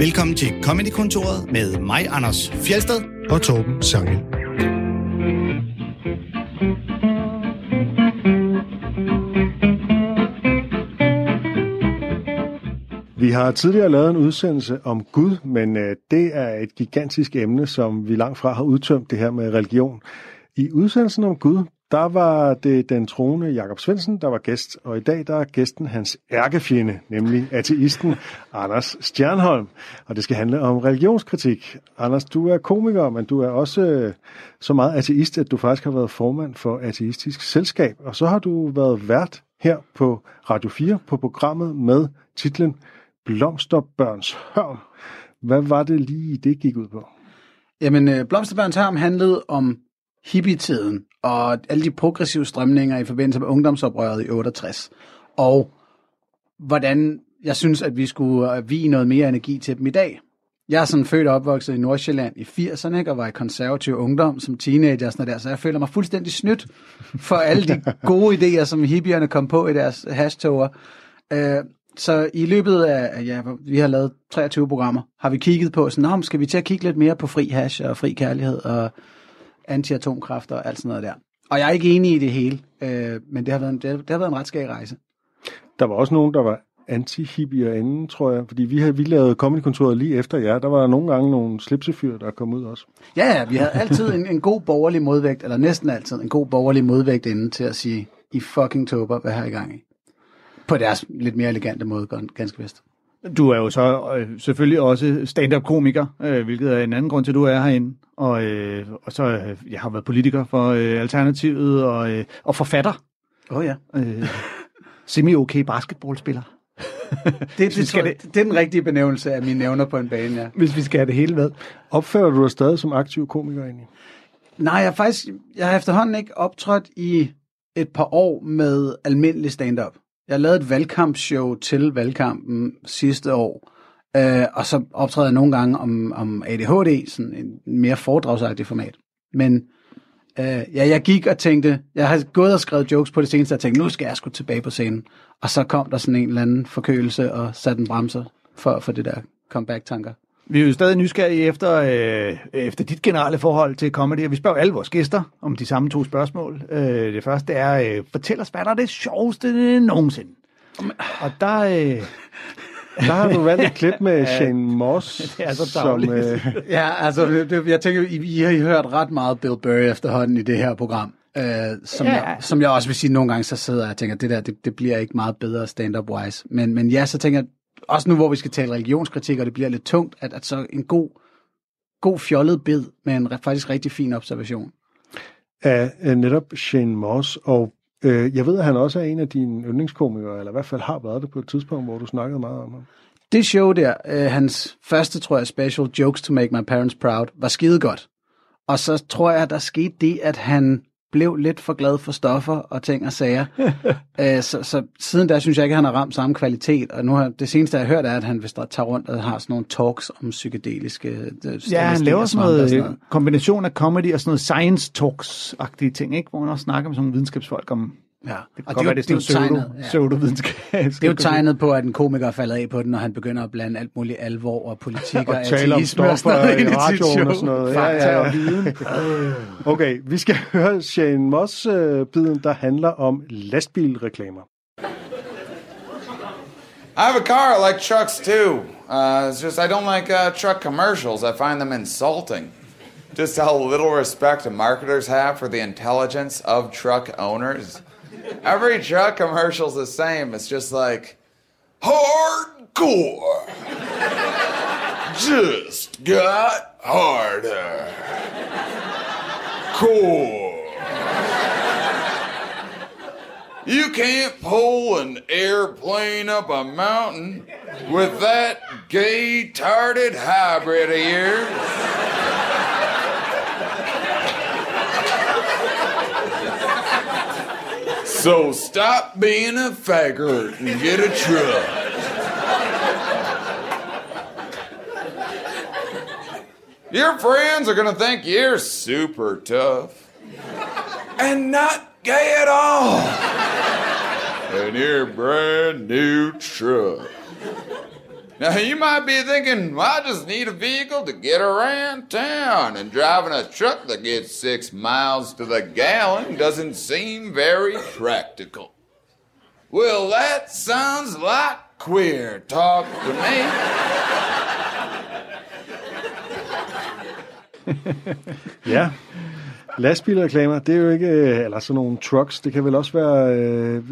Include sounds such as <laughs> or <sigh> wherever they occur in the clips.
Velkommen til Comedy-kontoret med mig, Anders Fjelsted og Torben Sangel. Vi har tidligere lavet en udsendelse om Gud, men øh, det er et gigantisk emne, som vi langt fra har udtømt det her med religion. I udsendelsen om Gud, der var det den troende Jakob Svendsen, der var gæst, og i dag der er gæsten hans ærkefjende, nemlig ateisten Anders Stjernholm. Og det skal handle om religionskritik. Anders, du er komiker, men du er også øh, så meget ateist, at du faktisk har været formand for Ateistisk Selskab. Og så har du været vært her på Radio 4 på programmet med titlen Blomsterbørns Hørm. Hvad var det lige, det gik ud på? Jamen, øh, Blomsterbørns Hørm handlede om hippietiden og alle de progressive strømninger i forbindelse med ungdomsoprøret i 68. Og hvordan jeg synes, at vi skulle vige noget mere energi til dem i dag. Jeg er sådan født og opvokset i Nordsjælland i 80'erne, ikke, og var i konservativ ungdom som teenager og sådan der, så jeg føler mig fuldstændig snydt for alle de <laughs> gode idéer, som hippierne kom på i deres hashtoger. Øh, så i løbet af, ja, vi har lavet 23 programmer, har vi kigget på sådan, Nå, skal vi til at kigge lidt mere på fri hash og fri kærlighed og anti-atomkræfter og alt sådan noget der. Og jeg er ikke enig i det hele, øh, men det har, været en, det, har, det har været en ret skæg rejse. Der var også nogen, der var anti-hippier inden, tror jeg, fordi vi, havde, vi lavede comedy lige efter jer. Der var nogle gange nogle slipsefyr, der kom ud også. Ja, ja, vi havde altid en, en god borgerlig modvægt, eller næsten altid en god borgerlig modvægt inden til at sige, I fucking tober, hvad har I gang i? På deres lidt mere elegante måde, ganske vist. Du er jo så øh, selvfølgelig også stand-up-komiker, øh, hvilket er en anden grund til, at du er herinde. Og, øh, og så øh, jeg har været politiker for øh, Alternativet og, øh, og forfatter. Åh oh, ja. Øh, semi-okay basketballspiller. <laughs> det, det, skal det, det er den rigtige benævnelse af mine nævner på en bane, ja. Hvis vi skal have det hele med. Opfører du dig stadig som aktiv komiker egentlig? Nej, jeg faktisk jeg har efterhånden ikke optrådt i et par år med almindelig stand-up. Jeg lavede et valgkampshow til valgkampen sidste år, øh, og så optræder jeg nogle gange om, om ADHD, sådan en mere foredragsagtig format. Men øh, ja, jeg gik og tænkte, jeg har gået og skrevet jokes på det seneste, og tænkte, nu skal jeg sgu tilbage på scenen. Og så kom der sådan en eller anden forkølelse og satte en bremser for, for det der comeback-tanker. Vi er jo stadig nysgerrige efter, øh, efter dit generelle forhold til comedy, og vi spørger alle vores gæster om de samme to spørgsmål. Øh, det første er, øh, fortæl os, hvad der er det sjoveste nogensinde? Og der... Øh, <laughs> der har du valgt et klip med Shane Moss. <laughs> det er så som, øh... <laughs> Ja, altså, det, jeg tænker, I, I har hørt ret meget Bill Burry efterhånden i det her program. Øh, som, ja. jeg, som jeg også vil sige, nogle gange så sidder jeg og tænker, det der, det, det bliver ikke meget bedre stand-up-wise. Men, men ja, så tænker jeg, også nu hvor vi skal tale religionskritik, og det bliver lidt tungt, at, at så en god, god fjollet bid med en faktisk rigtig fin observation. Af uh, netop Shane Moss, og uh, jeg ved, at han også er en af dine yndlingskomikere, eller i hvert fald har været det på et tidspunkt, hvor du snakkede meget om ham. Det show der, uh, hans første, tror jeg, special, Jokes to Make My Parents Proud, var skide godt. Og så tror jeg, der skete det, at han blev lidt for glad for stoffer og ting og sager. Æ, <laughs> øh, så, så siden da synes jeg ikke, at han har ramt samme kvalitet. Og nu har det seneste, jeg har hørt, er, at han der tager rundt og har sådan nogle talks om psykedeliske... Øh, ja, han laver sådan noget, sådan noget kombination af comedy og sådan noget science talks-agtige ting, ikke? hvor han også snakker med sådan nogle videnskabsfolk om Ja, det og det, er, det, er jo tegnet, ja. det er jo tegnet på, at en komiker er faldet af på den, når han begynder at blande alt muligt alvor og politik <laughs> og, og tale om stoffer i radioen og sådan noget. Ja, ja, ja. viden. <laughs> okay, vi skal <laughs> høre Shane Moss-biden, der handler om lastbilreklamer. I have a car. I like trucks too. Uh, it's just I don't like uh, truck commercials. I find them insulting. Just how little respect marketers have for the intelligence of truck owners. Every truck commercial's the same. It's just like hardcore. just got harder. Core. You can't pull an airplane up a mountain with that gay-tarded hybrid of yours. So stop being a faggot and get a truck. Your friends are gonna think you're super tough and not gay at all. And your brand new truck. Now, you might be thinking, well, I just need a vehicle to get around town, and driving a truck that gets six miles to the gallon doesn't seem very practical. Well, that sounds like queer talk to me. <laughs> Ja. Lastbilreklamer, det er jo ikke, øh, eller sådan nogle trucks, det kan vel også være, øh,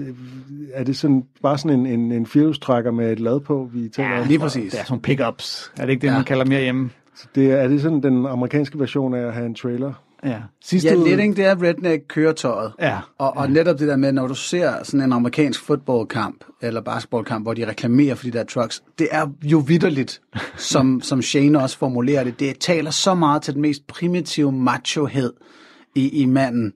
er det sådan, bare sådan en, en, en firehjulstrækker med et lad på, vi taler om? Lige præcis. Det er sådan pickups. Er det ikke det, Ja. man kalder mere hjemme? Det, er- er det sådan den amerikanske version af at have en trailer? Ja. Sidste Ja, uge- lidt, ikke? Det er redneck-køretøjet. Ja. Og, og netop det der med, når du ser sådan en amerikansk fodboldkamp, eller basketballkamp, hvor de reklamerer for de der trucks, det er jo vidderligt, som, <laughs> som Shane også formulerer det. Det taler så meget til den mest primitive machohed i, i manden,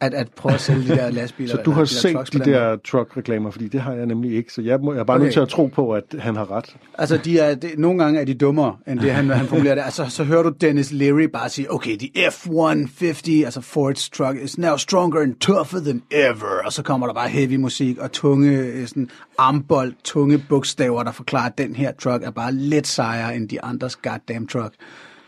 at, at prøve at sælge de der <laughs> lastbiler. Så du har der set de på den måde. der truck-reklamer, fordi det har jeg nemlig ikke, så jeg, må, jeg er bare Okay. nødt til at tro på, at han har ret. Altså, de er, det, nogle gange er de dummere, end det, han, han formulerer det. Altså, så hører du Dennis Leary bare sige, okay, the F-150, altså Ford's truck, is now stronger and tougher than ever. Og så kommer der bare heavy musik og tunge, øh, sådan armbold, tunge bogstaver, der forklarer, at den her truck er bare lidt sejere end de andres goddamn truck.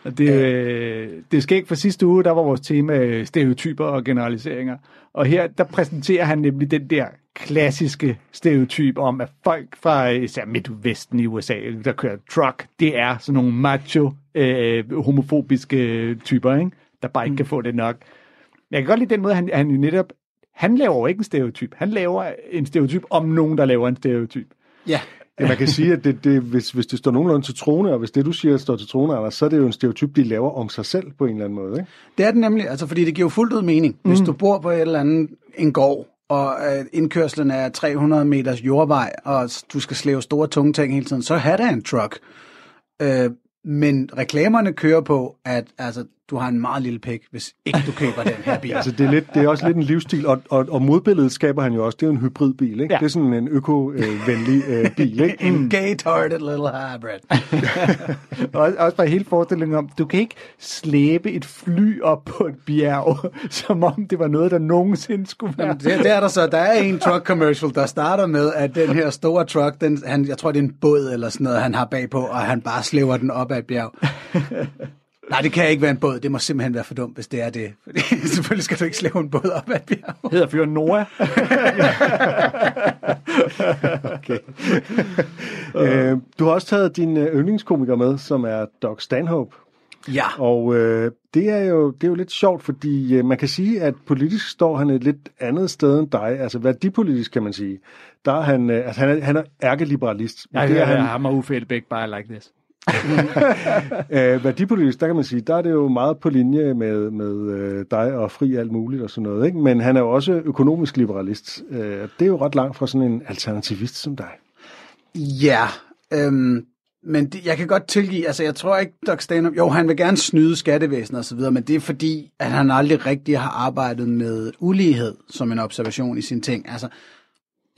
Og Det, øh, det skal ikke for sidste uge, der var vores tema øh, stereotyper og generaliseringer. Og her, der præsenterer han nemlig den der klassiske stereotyp om, at folk fra især Midtvesten i USA, der kører truck, det er sådan nogle macho, øh, homofobiske typer, ikke? der bare ikke kan få det nok. Jeg kan godt lide den måde, han, han jo netop, han laver jo ikke en stereotyp. Han laver en stereotyp om nogen, der laver en stereotyp. Ja, Ja, man kan sige, at det, det, hvis, hvis det står nogenlunde til trone, og hvis det, du siger, står til trone, Anders, så er det jo en stereotyp, de laver om sig selv på en eller anden måde. Ikke? det er det nemlig, altså, fordi det giver jo fuldt ud mening. Hvis du bor på et eller andet, en gård, og øh, indkørslen er 300 meters jordvej, og du skal slæve store tunge ting hele tiden, så har det en truck. Øh, men reklamerne kører på, at altså, du har en meget lille pik, hvis ikke du køber den her bil. <laughs> Altså, det er, lidt, det er også lidt en livsstil, og, og, og modbilledet skaber han jo også. Det er jo en hybridbil, ikke? Ja. Det er sådan en øko-venlig øh, <laughs> bil, ikke? en gay-tarded little hybrid. <laughs> Og også, også bare hele forestillingen om, du kan ikke slæbe et fly op på et bjerg, som om det var noget, der nogensinde skulle være. Jamen, det, det er der så. Der er en truck commercial, der starter med, at den her store truck, den, han, jeg tror, det er en båd eller sådan noget, han har bagpå, og han bare slæver den op ad et bjerg. Nej, det kan ikke være en båd. Det må simpelthen være for dumt, hvis det er det. Fordi <laughs> selvfølgelig skal du ikke slæve en båd op ad et bjerg. hedder fyren Noah. <laughs> Okay. øh, du har også taget din øh, yndlingskomiker med, som er Doc Stanhope. Ja. Og øh, det, er jo, det er jo lidt sjovt, fordi øh, man kan sige, at politisk står han et lidt andet sted end dig. Altså værdipolitisk kan man sige. Der er han, øh, altså, han, er, han er ærkeliberalist. Jeg det er hører han, ham og Uffe Elbæk bare like this. <laughs> øh, værdipolitisk, der kan man sige, der er det jo meget på linje med, med øh, dig og fri alt muligt og sådan noget. Ikke? Men han er jo også økonomisk liberalist. Øh, det er jo ret langt fra sådan en alternativist som dig. Ja, øhm, men det, jeg kan godt tilgive, altså jeg tror ikke, Doc Stanhope, jo han vil gerne snyde skattevæsenet osv., så men det er fordi, at han aldrig rigtig har arbejdet med ulighed som en observation i sine ting. Altså,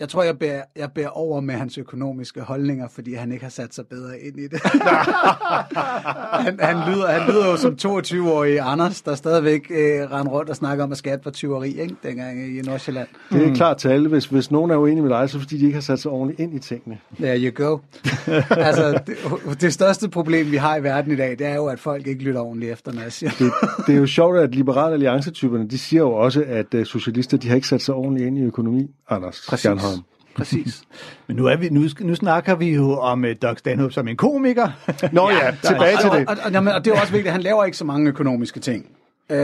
jeg tror, jeg bærer, jeg bærer over med hans økonomiske holdninger, fordi han ikke har sat sig bedre ind i det. <laughs> han, han, lyder, han lyder jo som 22-årig Anders, der stadigvæk øh, render rundt og snakker om, at skat var tyveri, ikke? dengang i Nordsjælland. Det er klart til alle. Hvis, hvis nogen er uenig med dig, så er det, fordi de ikke har sat sig ordentligt ind i tingene. There you go. <laughs> altså, det, det største problem, vi har i verden i dag, det er jo, at folk ikke lytter ordentligt efter, når jeg siger det. Det, det er jo sjovt, at liberale alliancetyperne, de siger jo også, at uh, socialister, de har ikke sat sig ordentligt ind i økonomi. Anders Præcis. Præcis. <laughs> Men nu, er vi, nu, nu snakker vi jo om uh, Doc Stanhope som en komiker. Nå ja, <laughs> tilbage til og, det. og, og, jamen, og det er også vigtigt, at han laver ikke så mange økonomiske ting. Øh,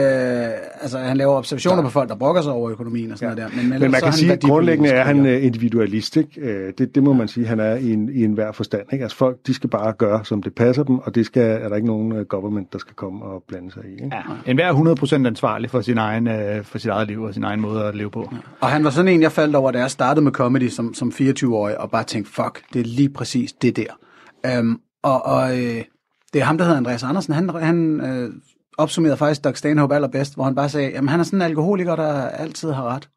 altså, han laver observationer på folk, der brokker sig over økonomien og sådan ja. noget der. Men, Men man så er kan han sige, at grundlæggende er han øh, individualist. Ikke? Øh, Det, det må man sige, han er i en, i en hver forstand. Ikke? Altså folk, de skal bare gøre, som det passer dem, og det skal, er der ikke nogen øh, government, der skal komme og blande sig i. Ikke? Ja. En hver er 100% ansvarlig for, sin egen, for sit eget liv og sin egen måde at leve på. Ja. Og han var sådan en, jeg faldt over, da jeg startede med comedy som, som 24-årig, og bare tænkte, fuck, det er lige præcis det der. Um, og og øh, det er ham, der hedder Andreas Andersen. Han, han øh, opsummerede faktisk Doc Stanhope allerbedst, hvor han bare sagde, jamen han er sådan en alkoholiker, der altid har ret.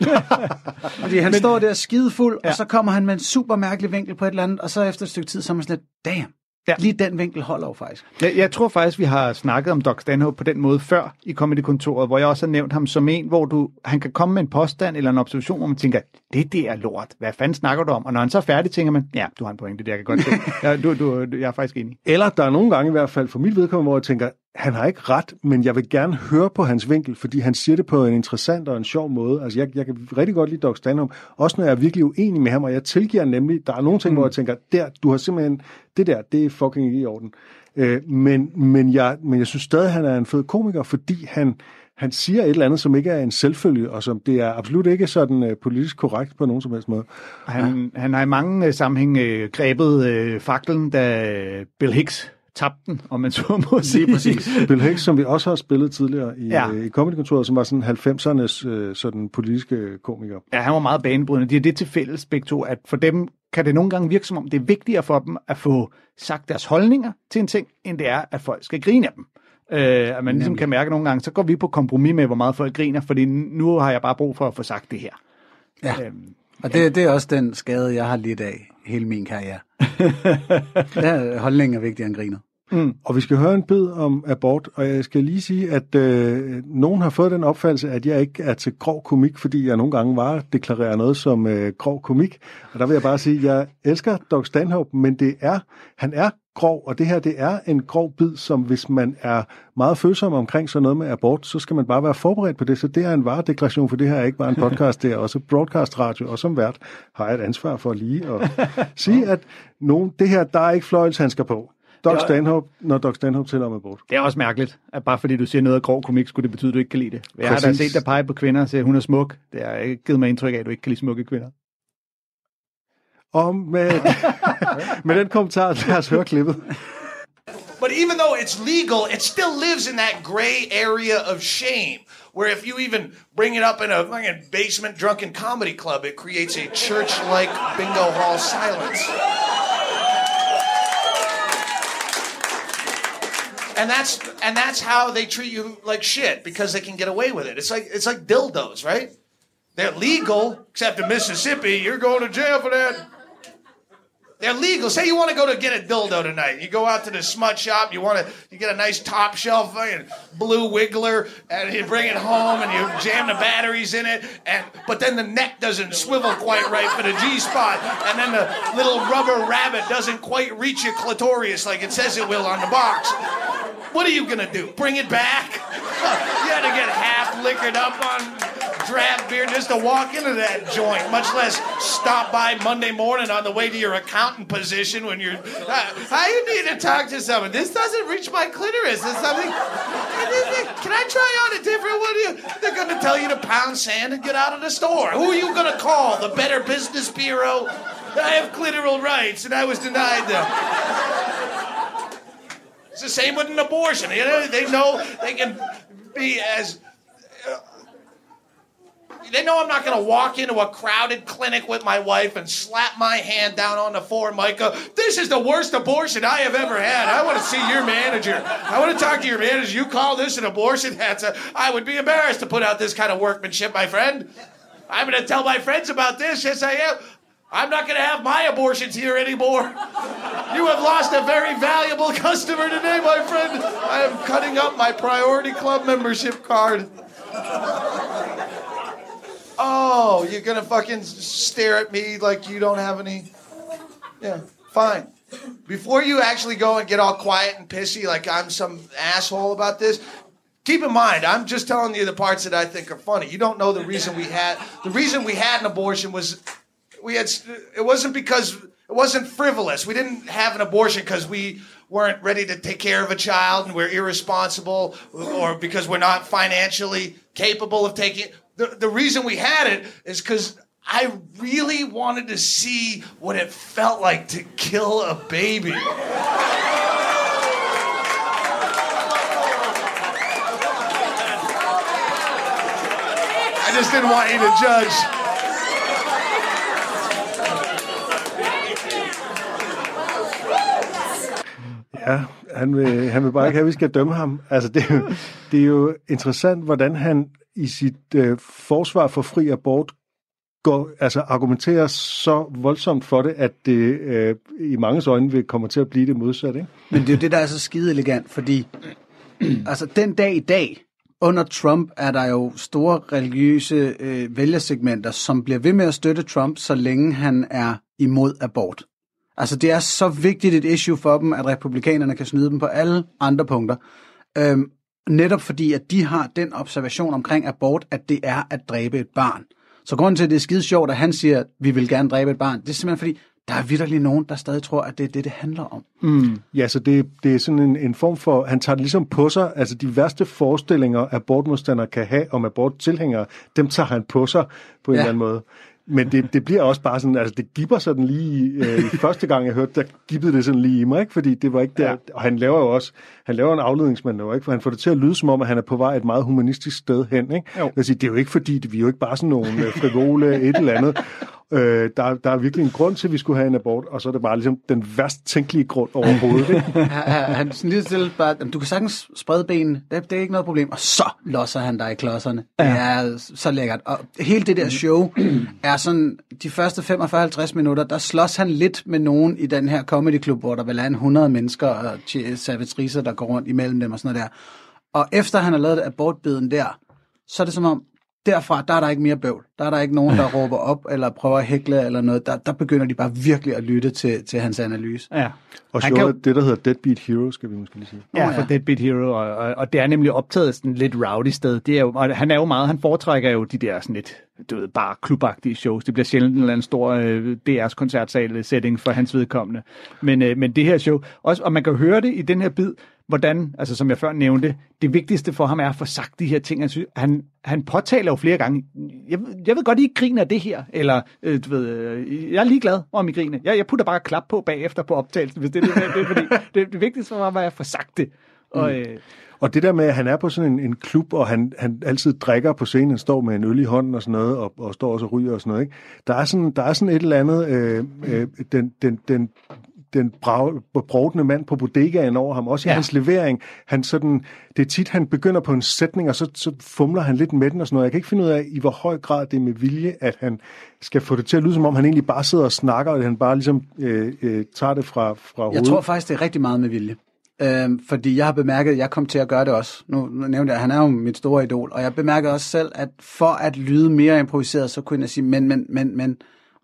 <laughs> Fordi han Men, står der skidefuld, ja. og så kommer han med en super mærkelig vinkel på et eller andet, og så efter et stykke tid, så er man sådan lidt, damn, Ja. Lige den vinkel holder jo faktisk. Jeg, jeg tror faktisk, vi har snakket om Doc Stanhope på den måde før i Comedy-kontoret, hvor jeg også har nævnt ham som en, hvor du, han kan komme med en påstand eller en observation, hvor man tænker, det der er lort. Hvad fanden snakker du om? Og når han så er færdig, tænker man, ja, du har en pointe, det der jeg kan godt se. <laughs> Ja, du, du, du, jeg er faktisk enig. Eller der er nogle gange i hvert fald, for mit vedkommende, hvor jeg tænker, han har ikke ret, men jeg vil gerne høre på hans vinkel, fordi han siger det på en interessant og en sjov måde. Altså, jeg, jeg kan rigtig godt lide Doc Stanhope, også når jeg er virkelig uenig med ham, og jeg tilgiver nemlig, der er nogle ting, mm. hvor jeg tænker, der, du har simpelthen, det der, det er fucking ikke i orden. Øh, men, men, jeg, men jeg synes stadig, han er en fed komiker, fordi han, han siger et eller andet, som ikke er en selvfølge, og som det er absolut ikke sådan uh, politisk korrekt på nogen som helst måde. Han, ja. han har i mange øh, sammenhæng øh, grebet øh, faklen, da øh, Bill Hicks tabte den, om man så må sige. Lige præcis. Bill Hicks, som vi også har spillet tidligere i, Ja. ja. i Comedy-kontoret, som var sådan 90'ernes øh, sådan politiske komiker. Ja, han var meget banebrydende. De har det til fælles begge to, at for dem kan det nogle gange virke som om, det er vigtigere for dem at få sagt deres holdninger til en ting, end det er, at folk skal grine af dem. Øh, at man ligesom kan mærke nogle gange, så går vi på kompromis med, hvor meget folk griner, fordi nu har jeg bare brug for at få sagt det her. Ja. Øhm, Og det, det er også den skade, jeg har lidt af hele min karriere. <laughs> ja, holdningen er vigtigere end griner. Og vi skal høre en bid om abort, og jeg skal lige sige, at øh, nogen har fået den opfattelse, at jeg ikke er til grov komik, fordi jeg nogle gange var deklarerer noget som øh, grov komik. Og der vil jeg bare sige, at jeg elsker Doc Stanhope, men det er, han er grov, og det her det er en grov bid, som hvis man er meget følsom omkring sådan noget med abort, så skal man bare være forberedt på det. Så det er en varedeklaration, for det her er ikke bare en podcast, det er også broadcast radio, og som vært har jeg et ansvar for lige at <laughs> sige, at nogen, det her, der er ikke fløjelshandsker på. Doc Ja. Stanhope, når Doc Stanhope tæller med bort. det er også mærkeligt, at bare fordi du siger noget af grov komik, skulle det betyde, at du ikke kan lide det. Jeg har da Præcis. set dig pege på kvinder og sige, at hun er smuk. Det har ikke givet mig indtryk af, at du ikke kan lide smukke kvinder. Og med, <laughs> med den kommentar, lad os høre klippet. But even though it's legal, it still lives in that gray area of shame. Where if you even bring it up in a fucking basement drunken comedy club, it creates a church like bingo hall silence. And that's and that's how they treat you like shit because they can get away with it. It's like it's like dildos, right? They're legal, except in Mississippi, you're going to jail for that. They're legal. Say you want to go to get a dildo tonight. You go out to the smut shop. You want to you get a nice top shelf blue wiggler, and you bring it home and you jam the batteries in it. And but then the neck doesn't swivel quite right for the G spot, and then the little rubber rabbit doesn't quite reach your clitoris like it says it will on the box. What are you gonna do? Bring it back? <laughs> you had to get half liquored up on draft beer just to walk into that joint, much less stop by Monday morning on the way to your accountant position when you're. Uh, you need to talk to someone? This doesn't reach my clitoris. There's something. Can I try on a different one? They're going to tell you to pound sand and get out of the store. Who are you going to call? The Better Business Bureau? I have clitoral rights and I was denied them. It's the same with an abortion. You know, they know they can be as. uh, They know I'm not going to walk into a crowded clinic with my wife and slap my hand down on the floor go, This is the worst abortion I have ever had. I want to see your manager. I want to talk to your manager. You call this an abortion? <laughs> That's a, I would be embarrassed to put out this kind of workmanship, my friend. I'm going to tell my friends about this. Yes, I am. I'm not going to have my abortions here anymore. You have lost a very valuable customer today, my friend. I am cutting up my Priority Club membership card. Oh, you're gonna fucking stare at me like you don't have any. Yeah, fine. Before you actually go and get all quiet and pissy like I'm some asshole about this, keep in mind I'm just telling you the parts that I think are funny. You don't know the reason we had the reason we had an abortion was we had it wasn't because it wasn't frivolous. We didn't have an abortion because we weren't ready to take care of a child and we're irresponsible or because we're not financially capable of taking the, the reason we had it is because I really wanted to see what it felt like to kill a baby. I just didn't want you to judge. Ja, han vil, han vil bare ikke have, at vi skal dømme ham. Altså, det, er jo- det er jo interessant, hvordan han i sit øh, forsvar for fri abort går, altså argumenterer så voldsomt for det, at det øh, i mange øjne vil komme til at blive det modsatte. Ikke? Men det er jo det, der er så skide elegant, fordi altså den dag i dag, under Trump er der jo store religiøse øh, vælgersegmenter, som bliver ved med at støtte Trump, så længe han er imod abort. Altså det er så vigtigt et issue for dem, at republikanerne kan snyde dem på alle andre punkter. Øhm, netop fordi, at de har den observation omkring abort, at det er at dræbe et barn. Så grunden til, at det er skide sjovt, at han siger, at vi vil gerne dræbe et barn, det er simpelthen fordi, der er vidderligt nogen, der stadig tror, at det er det, det handler om. Ja, så det, det er sådan en, en form for, han tager det ligesom på sig, altså de værste forestillinger, abortmodstandere kan have om aborttilhængere, dem tager han på sig på en Ja. eller anden måde. Men det, det bliver også bare sådan, altså det gipper sådan lige, øh, første gang jeg hørte, der gibbede det sådan lige i mig, ikke? fordi det var ikke der, ja. og han laver jo også, han laver en afledningsmanøvre, ikke? for han får det til at lyde som om, at han er på vej et meget humanistisk sted hen. Ikke? Jo. Jeg siger, det er jo ikke fordi, vi er jo ikke bare sådan nogle øh, frivole et eller andet. Øh, der, der er virkelig en grund til, at vi skulle have en abort, og så er det bare ligesom den værst tænkelige grund overhovedet. Ikke? <laughs> Han, han sådan lige stille bare, "Jamen, du kan sagtens sprede benene, det, det er ikke noget problem. Og så losser han dig i klodserne. Det er så lækkert. Og hele det der show er sådan, de første 45-50 minutter, der slås han lidt med nogen i den her comedy club, hvor der vel er en 100 mennesker og servitricer, der går rundt imellem dem og sådan noget der. Og efter han har lavet abortbeden der, så er det som om, derfra, der er der ikke mere bøvl. Der er der ikke nogen, der <laughs> råber op eller prøver at hækle eller noget. Der, der begynder de bare virkelig at lytte til, til hans analyse. Ja. Og Han kan det, der hedder Deadbeat Hero, skal vi måske lige sige. Ja, for ja. Deadbeat Hero, og, og, og det er nemlig optaget sådan lidt rowdy sted. Det er jo, og han er jo meget, han foretrækker jo de der sådan lidt, du ved, bare klubagtige shows. Det bliver sjældent en eller anden stor øh, DR's koncertsal-setting for hans vedkommende. Men, øh, men det her show, også, og man kan høre det i den her bid, hvordan, altså som jeg før nævnte, det vigtigste for ham er at få sagt de her ting. Han, synes, han, han påtaler jo flere gange, jeg, jeg ved godt, I ikke griner af det her, eller øh, du ved, øh, jeg er ligeglad om I griner. Jeg, jeg putter bare klap på bagefter på optagelsen, hvis det er det, det, fordi det, det vigtigste for mig er at få sagt det. Og, øh, Og det der med, at han er på sådan en, en klub, og han, han altid drikker på scenen, han står med en øl i hånden og sådan noget, og, og står også og ryger og sådan noget. Ikke? Der, er sådan, der er sådan et eller andet, øh, øh, den, den, den, den brovdende mand på bodegaen over ham, også i Ja. ja. hans levering. Han sådan, det er tit, han begynder på en sætning, og så, så fumler han lidt med den og sådan noget. Jeg kan ikke finde ud af, i hvor høj grad det er med vilje, at han skal få det til at lyde, som om han egentlig bare sidder og snakker, og at han bare ligesom øh, øh, tager det fra, fra Jeg hovedet. tror faktisk, det er rigtig meget med vilje. Øhm, fordi jeg har bemærket, at jeg kom til at gøre det også. Nu, nu nævnte jeg, at han er jo mit store idol. Og jeg bemærkede også selv, at for at lyde mere improviseret, så kunne jeg sige, men, men, men, men.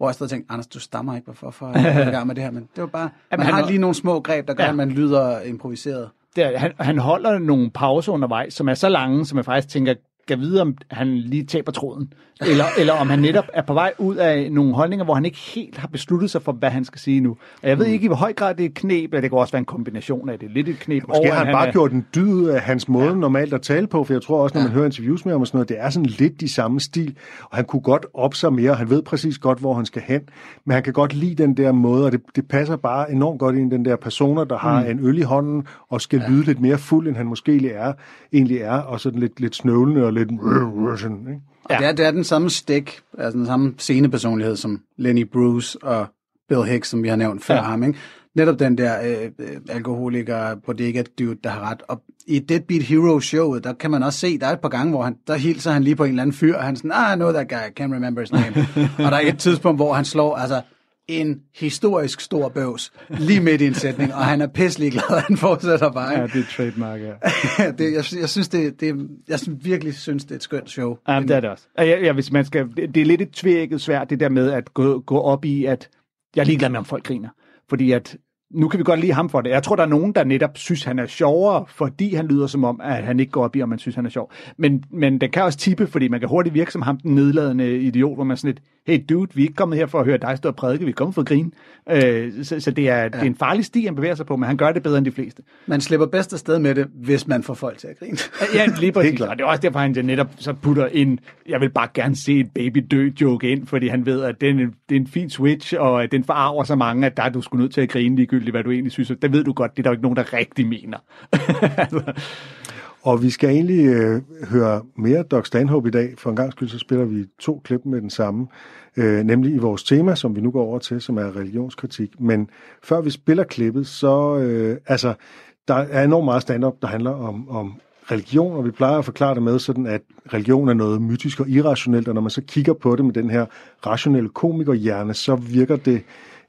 Hvor jeg stod og tænkte, Anders, du stammer ikke, hvorfor for at jeg i gang med det her. Men det var bare, man han har var- lige nogle små greb, der gør, Ja. at man lyder improviseret. det er, han, han holder nogle pauser undervejs, som er så lange, som jeg faktisk tænker, kan vide, om han lige taber tråden. Eller, eller om han netop er på vej ud af nogle holdninger, hvor han ikke helt har besluttet sig for, hvad han skal sige nu. Og jeg ved ikke, i hvor høj grad det er et knep, eller det kan også være en kombination af det. Lidt et knep Måske over, har han bare er, gjort en dyd af hans måde ja. normalt at tale på, for jeg tror også, når man hører interviews med ham og sådan noget, det er sådan lidt i samme stil, og han kunne godt op sig mere, han ved præcis godt, hvor han skal hen, men han kan godt lide den der måde, og det, det passer bare enormt godt ind i den der personer, der har mm. en øl i hånden, og skal ja. lyde lidt mere fuld, end han måske egentlig er, egentlig er og sådan lidt, lidt snøvlende og lidt sådan, ikke? Og ja. det, er, det er den samme stik, altså den samme scenepersonlighed som Lenny Bruce og Bill Hicks, som vi har nævnt før ja. Ham. Ikke? Netop den der øh, øh, alkoholiker bodega dude, der har ret. Og i Deadbeat Hero showet, der kan man også se, der er et par gange, hvor han, der hilser han lige på en eller anden fyr, og han sådan, ah, I know that guy, I can't remember his name. <laughs> og der er et tidspunkt, hvor han slår, altså, en historisk stor bøvs lige midt i en sætning, og han er pisselig glad, han fortsætter bare. Ja, det er trademark, ja. <laughs> det, jeg, jeg, synes, det, det, jeg virkelig synes, det er et skønt show. Jamen, det er det også. Og Ja, ja, hvis man skal, det, det er lidt et tvækket svært, det der med at gå, gå op i, at jeg er ligeglad med, om folk griner. Fordi at nu kan vi godt lide ham for det. Jeg tror, der er nogen, der netop synes, han er sjovere, fordi han lyder som om, at han ikke går op i, om man synes, han er sjov. Men, men det kan også tippe, fordi man kan hurtigt virke som ham, den nedladende idiot, hvor man sådan lidt, hey dude, vi er ikke kommet her for at høre dig stå og prædike, vi er kommet for at grine. Øh, så, så det, er, ja. det er en farlig sti, han bevæger sig på, men han gør det bedre end de fleste. Man slipper bedst afsted med det, hvis man får folk til at grine. Ja, lige <laughs> præcis. klart. Og det er også derfor, han netop så putter en, jeg vil bare gerne se et baby dø joke ind, fordi han ved, at det er en, det er en fin switch, og den forarver så mange, at der er du sgu nødt til at grine ligegyldigt, hvad du egentlig synes. Det ved du godt, det er der jo ikke nogen, der rigtig mener. <laughs> altså, Og vi skal egentlig øh, høre mere Doc Stanhope i dag. For en gang skyld, så spiller vi to klip med den samme. Øh, nemlig i vores tema, som vi nu går over til, som er religionskritik. Men før vi spiller klippet, så... Øh, altså, der er enormt meget stand-up, der handler om, om religion, og vi plejer at forklare det med sådan, at religion er noget mytisk og irrationelt, og når man så kigger på det med den her rationelle komikerhjerne, så virker det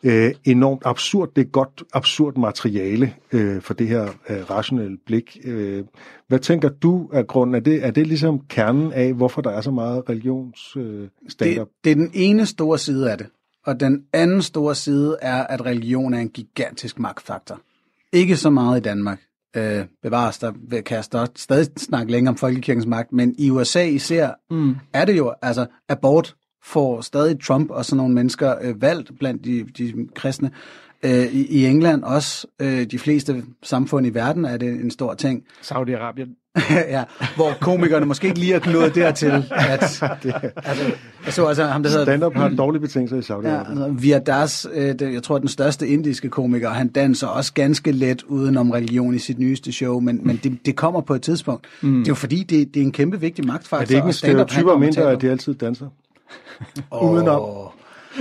øh, enormt absurd. Det er godt absurd materiale øh, for det her øh, rationelle blik. Øh, hvad tænker du af grunden? Er det, er det ligesom kernen af, hvorfor der er så meget religionsstater? Øh, det, det er den ene store side af det. Og den anden store side er, at religion er en gigantisk magtfaktor. Ikke så meget i Danmark. Øh, bevares, der kan jeg stadig snakke længere om folkekirkens magt, men i USA især mm. er det jo, altså abort får stadig Trump og sådan nogle mennesker øh, valgt blandt de, de kristne. Øh, i, I England også, øh, de fleste samfund i verden er det en stor ting. <laughs> Saudi-Arabien. ja, hvor komikerne måske ikke lige er nået dertil, <laughs> at... altså, jeg så altså ham, der hedder... Stand-up har dårlige betingelser i Saudi-Arabien. Ja, altså, Via Das, øh, det, jeg tror, den største indiske komiker, han danser også ganske let udenom religion i sit nyeste show, men, men det, det kommer på et tidspunkt. Mm. Det er jo fordi, det, det er en kæmpe vigtig magtfaktor. Er det ikke en stereotyp om mindre, at de altid danser? Oh. <laughs> Udenom. <laughs>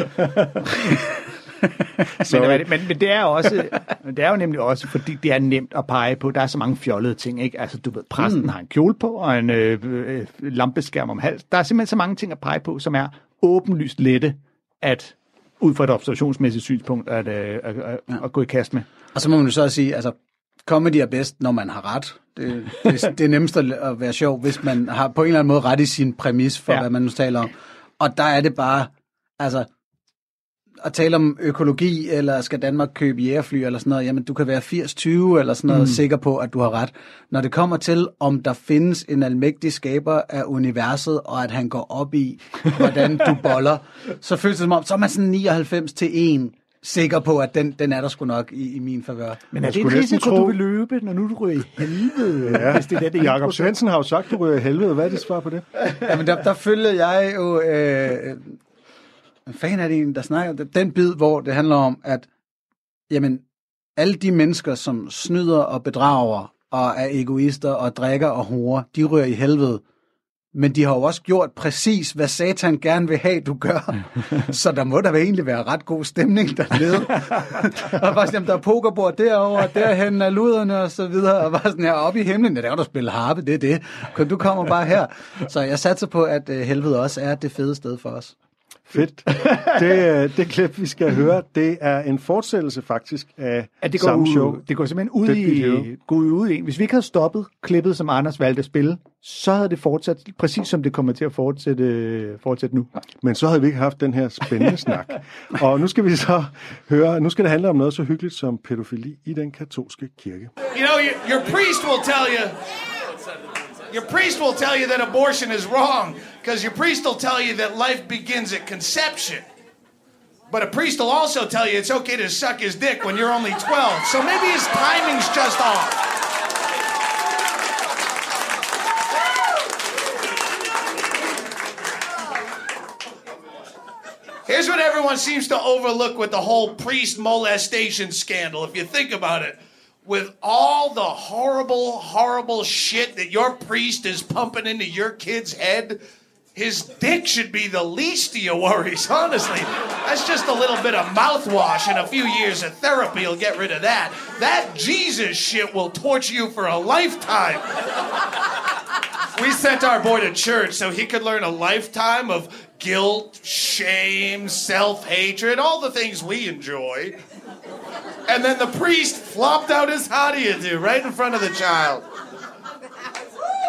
men, men, men det er også, det er jo nemlig også, fordi det er nemt at pege på. Der er så mange fjollede ting, ikke? Altså, du ved, præsten mm. har en kjole på og en øh, øh, lampeskærm om hals. Der er simpelthen så mange ting at pege på, som er åbenlyst lette at ud fra et observationsmæssigt synspunkt at, øh, at, at, ja. at gå i kast med. Og så må man jo så sige, altså, comedy er bedst, når man har ret. Det, det, det er nemmest at være sjov, hvis man har på en eller anden måde ret i sin præmis for, ja. hvad man nu taler om. Og der er det bare, altså, at tale om økologi, eller skal Danmark købe jægerfly, eller sådan noget, jamen du kan være 80-20, eller sådan noget, mm. sikker på, at du har ret. Når det kommer til, om der findes en almægtig skaber af universet, og at han går op i, hvordan du boller, <laughs> så føles det som om, så er man sådan 99 til 1 sikker på, at den, den er der sgu nok i, i min favør. Men er det en risiko, tro... du vil løbe, når nu du ryger i helvede? Ja. Hvis det er det, Jakob Svendsen har jo sagt, du ryger i helvede. Hvad er det svar på det? Jamen, der, der følger jeg jo... Øh, hvad fanden er det en, der snakker? Den bid, hvor det handler om, at jamen, alle de mennesker, som snyder og bedrager, og er egoister og drikker og horer, de ryger i helvede men de har jo også gjort præcis, hvad satan gerne vil have, du gør. <laughs> så der må der egentlig være ret god stemning dernede. <laughs> og bare sådan, der er pokerbord derovre, derhen er luderne og så videre. Og bare sådan her, oppe i himlen, der er der spille harpe, det er det. Du kommer bare her. Så jeg satser på, at øh, helvede også er det fede sted for os. Fedt. Det, øh, det klip, vi skal høre, det er en fortsættelse faktisk af ja, det går samme ud, show. Det går simpelthen ud i, går ud i. Hvis vi ikke havde stoppet klippet, som Anders valgte at spille, så havde det fortsat præcis som det kommer til at fortsætte, fortsætte nu. Men så havde vi ikke haft den her spændende snak. <laughs> Og nu skal vi så høre, nu skal det handle om noget så hyggeligt som pædofili i den katolske kirke. You know, your priest will tell you Your priest will tell you that abortion is wrong because your priest will tell you that life begins at conception. But a priest will also tell you it's okay to suck his dick when you're only 12. So maybe his timing's just off. Here's what everyone seems to overlook with the whole priest molestation scandal, if you think about it with all the horrible, horrible shit that your priest is pumping into your kid's head, his dick should be the least of your worries, honestly. That's just a little bit of mouthwash and a few years of therapy will get rid of that. That Jesus shit will torture you for a lifetime. we sent our boy to church so he could learn a lifetime of guilt, shame, self hatred, all the things we enjoy. And then the priest flopped out his how do you do right in front of the child.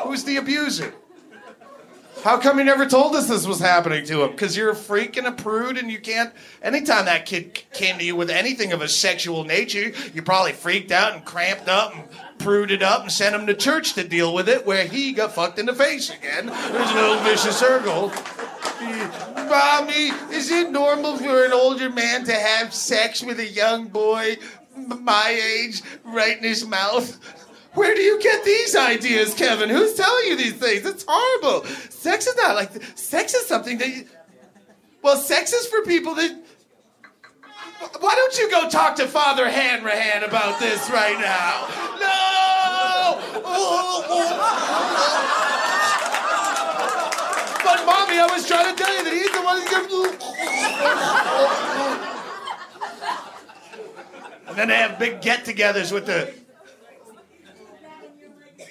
Who's the abuser? How come you never told us this was happening to him? Because you're a freak and a prude, and you can't. Anytime that kid came to you with anything of a sexual nature, you probably freaked out and cramped up and pruded up and sent him to church to deal with it, where he got fucked in the face again. There's an old vicious circle. Mommy, is it normal for an older man to have sex with a young boy my age right in his mouth? Where do you get these ideas, Kevin? Who's telling you these things? It's horrible. Sex is not like sex is something that. You, well, sex is for people that. Why don't you go talk to Father Hanrahan about this right now? No! <laughs> But mommy, I was trying to tell you that he's the one who's And then they have big get-togethers with the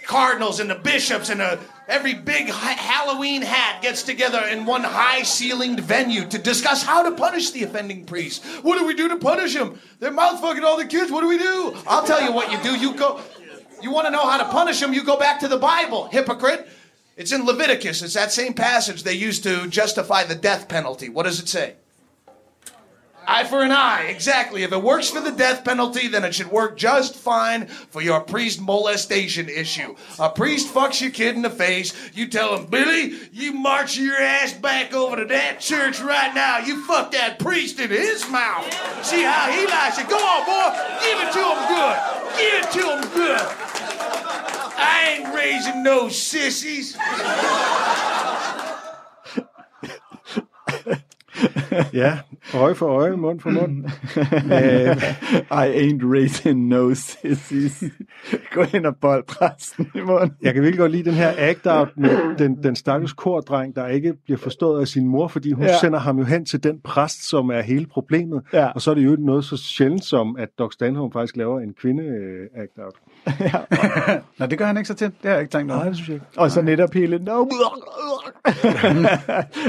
cardinals and the bishops and every big ha- Halloween hat gets together in one high ceilinged venue to discuss how to punish the offending priest. What do we do to punish him? They're mouth fucking all the kids. What do we do? I'll tell you what you do. You go. You want to know how to punish him? You go back to the Bible, hypocrite. It's in Leviticus. It's that same passage they used to justify the death penalty. What does it say? Eye for an eye, exactly. If it works for the death penalty, then it should work just fine for your priest molestation issue. A priest fucks your kid in the face. You tell him, Billy, you march your ass back over to that church right now. You fuck that priest in his mouth. See how he likes it. Go on, boy. Give it to him good. Give it to him good. I ain't raising no sissies. <laughs> Ja, øje for øje, mund for mund. <laughs> øh, I ain't raising no sissies. Gå hen og bold præsten i munden. jeg kan virkelig godt lide den her act-out med den, den stakkels kordreng, der ikke bliver forstået af sin mor, fordi hun Ja. ja. sender ham jo hen til den præst, som er hele problemet. Ja. Og så er det jo noget så sjældent som, at Doc Stanhope faktisk laver en kvinde-act-out. <laughs> Nå, det gør han ikke så til. Det har jeg ikke tænkt over. Nej, det synes jeg ikke. Og så netop hele... No.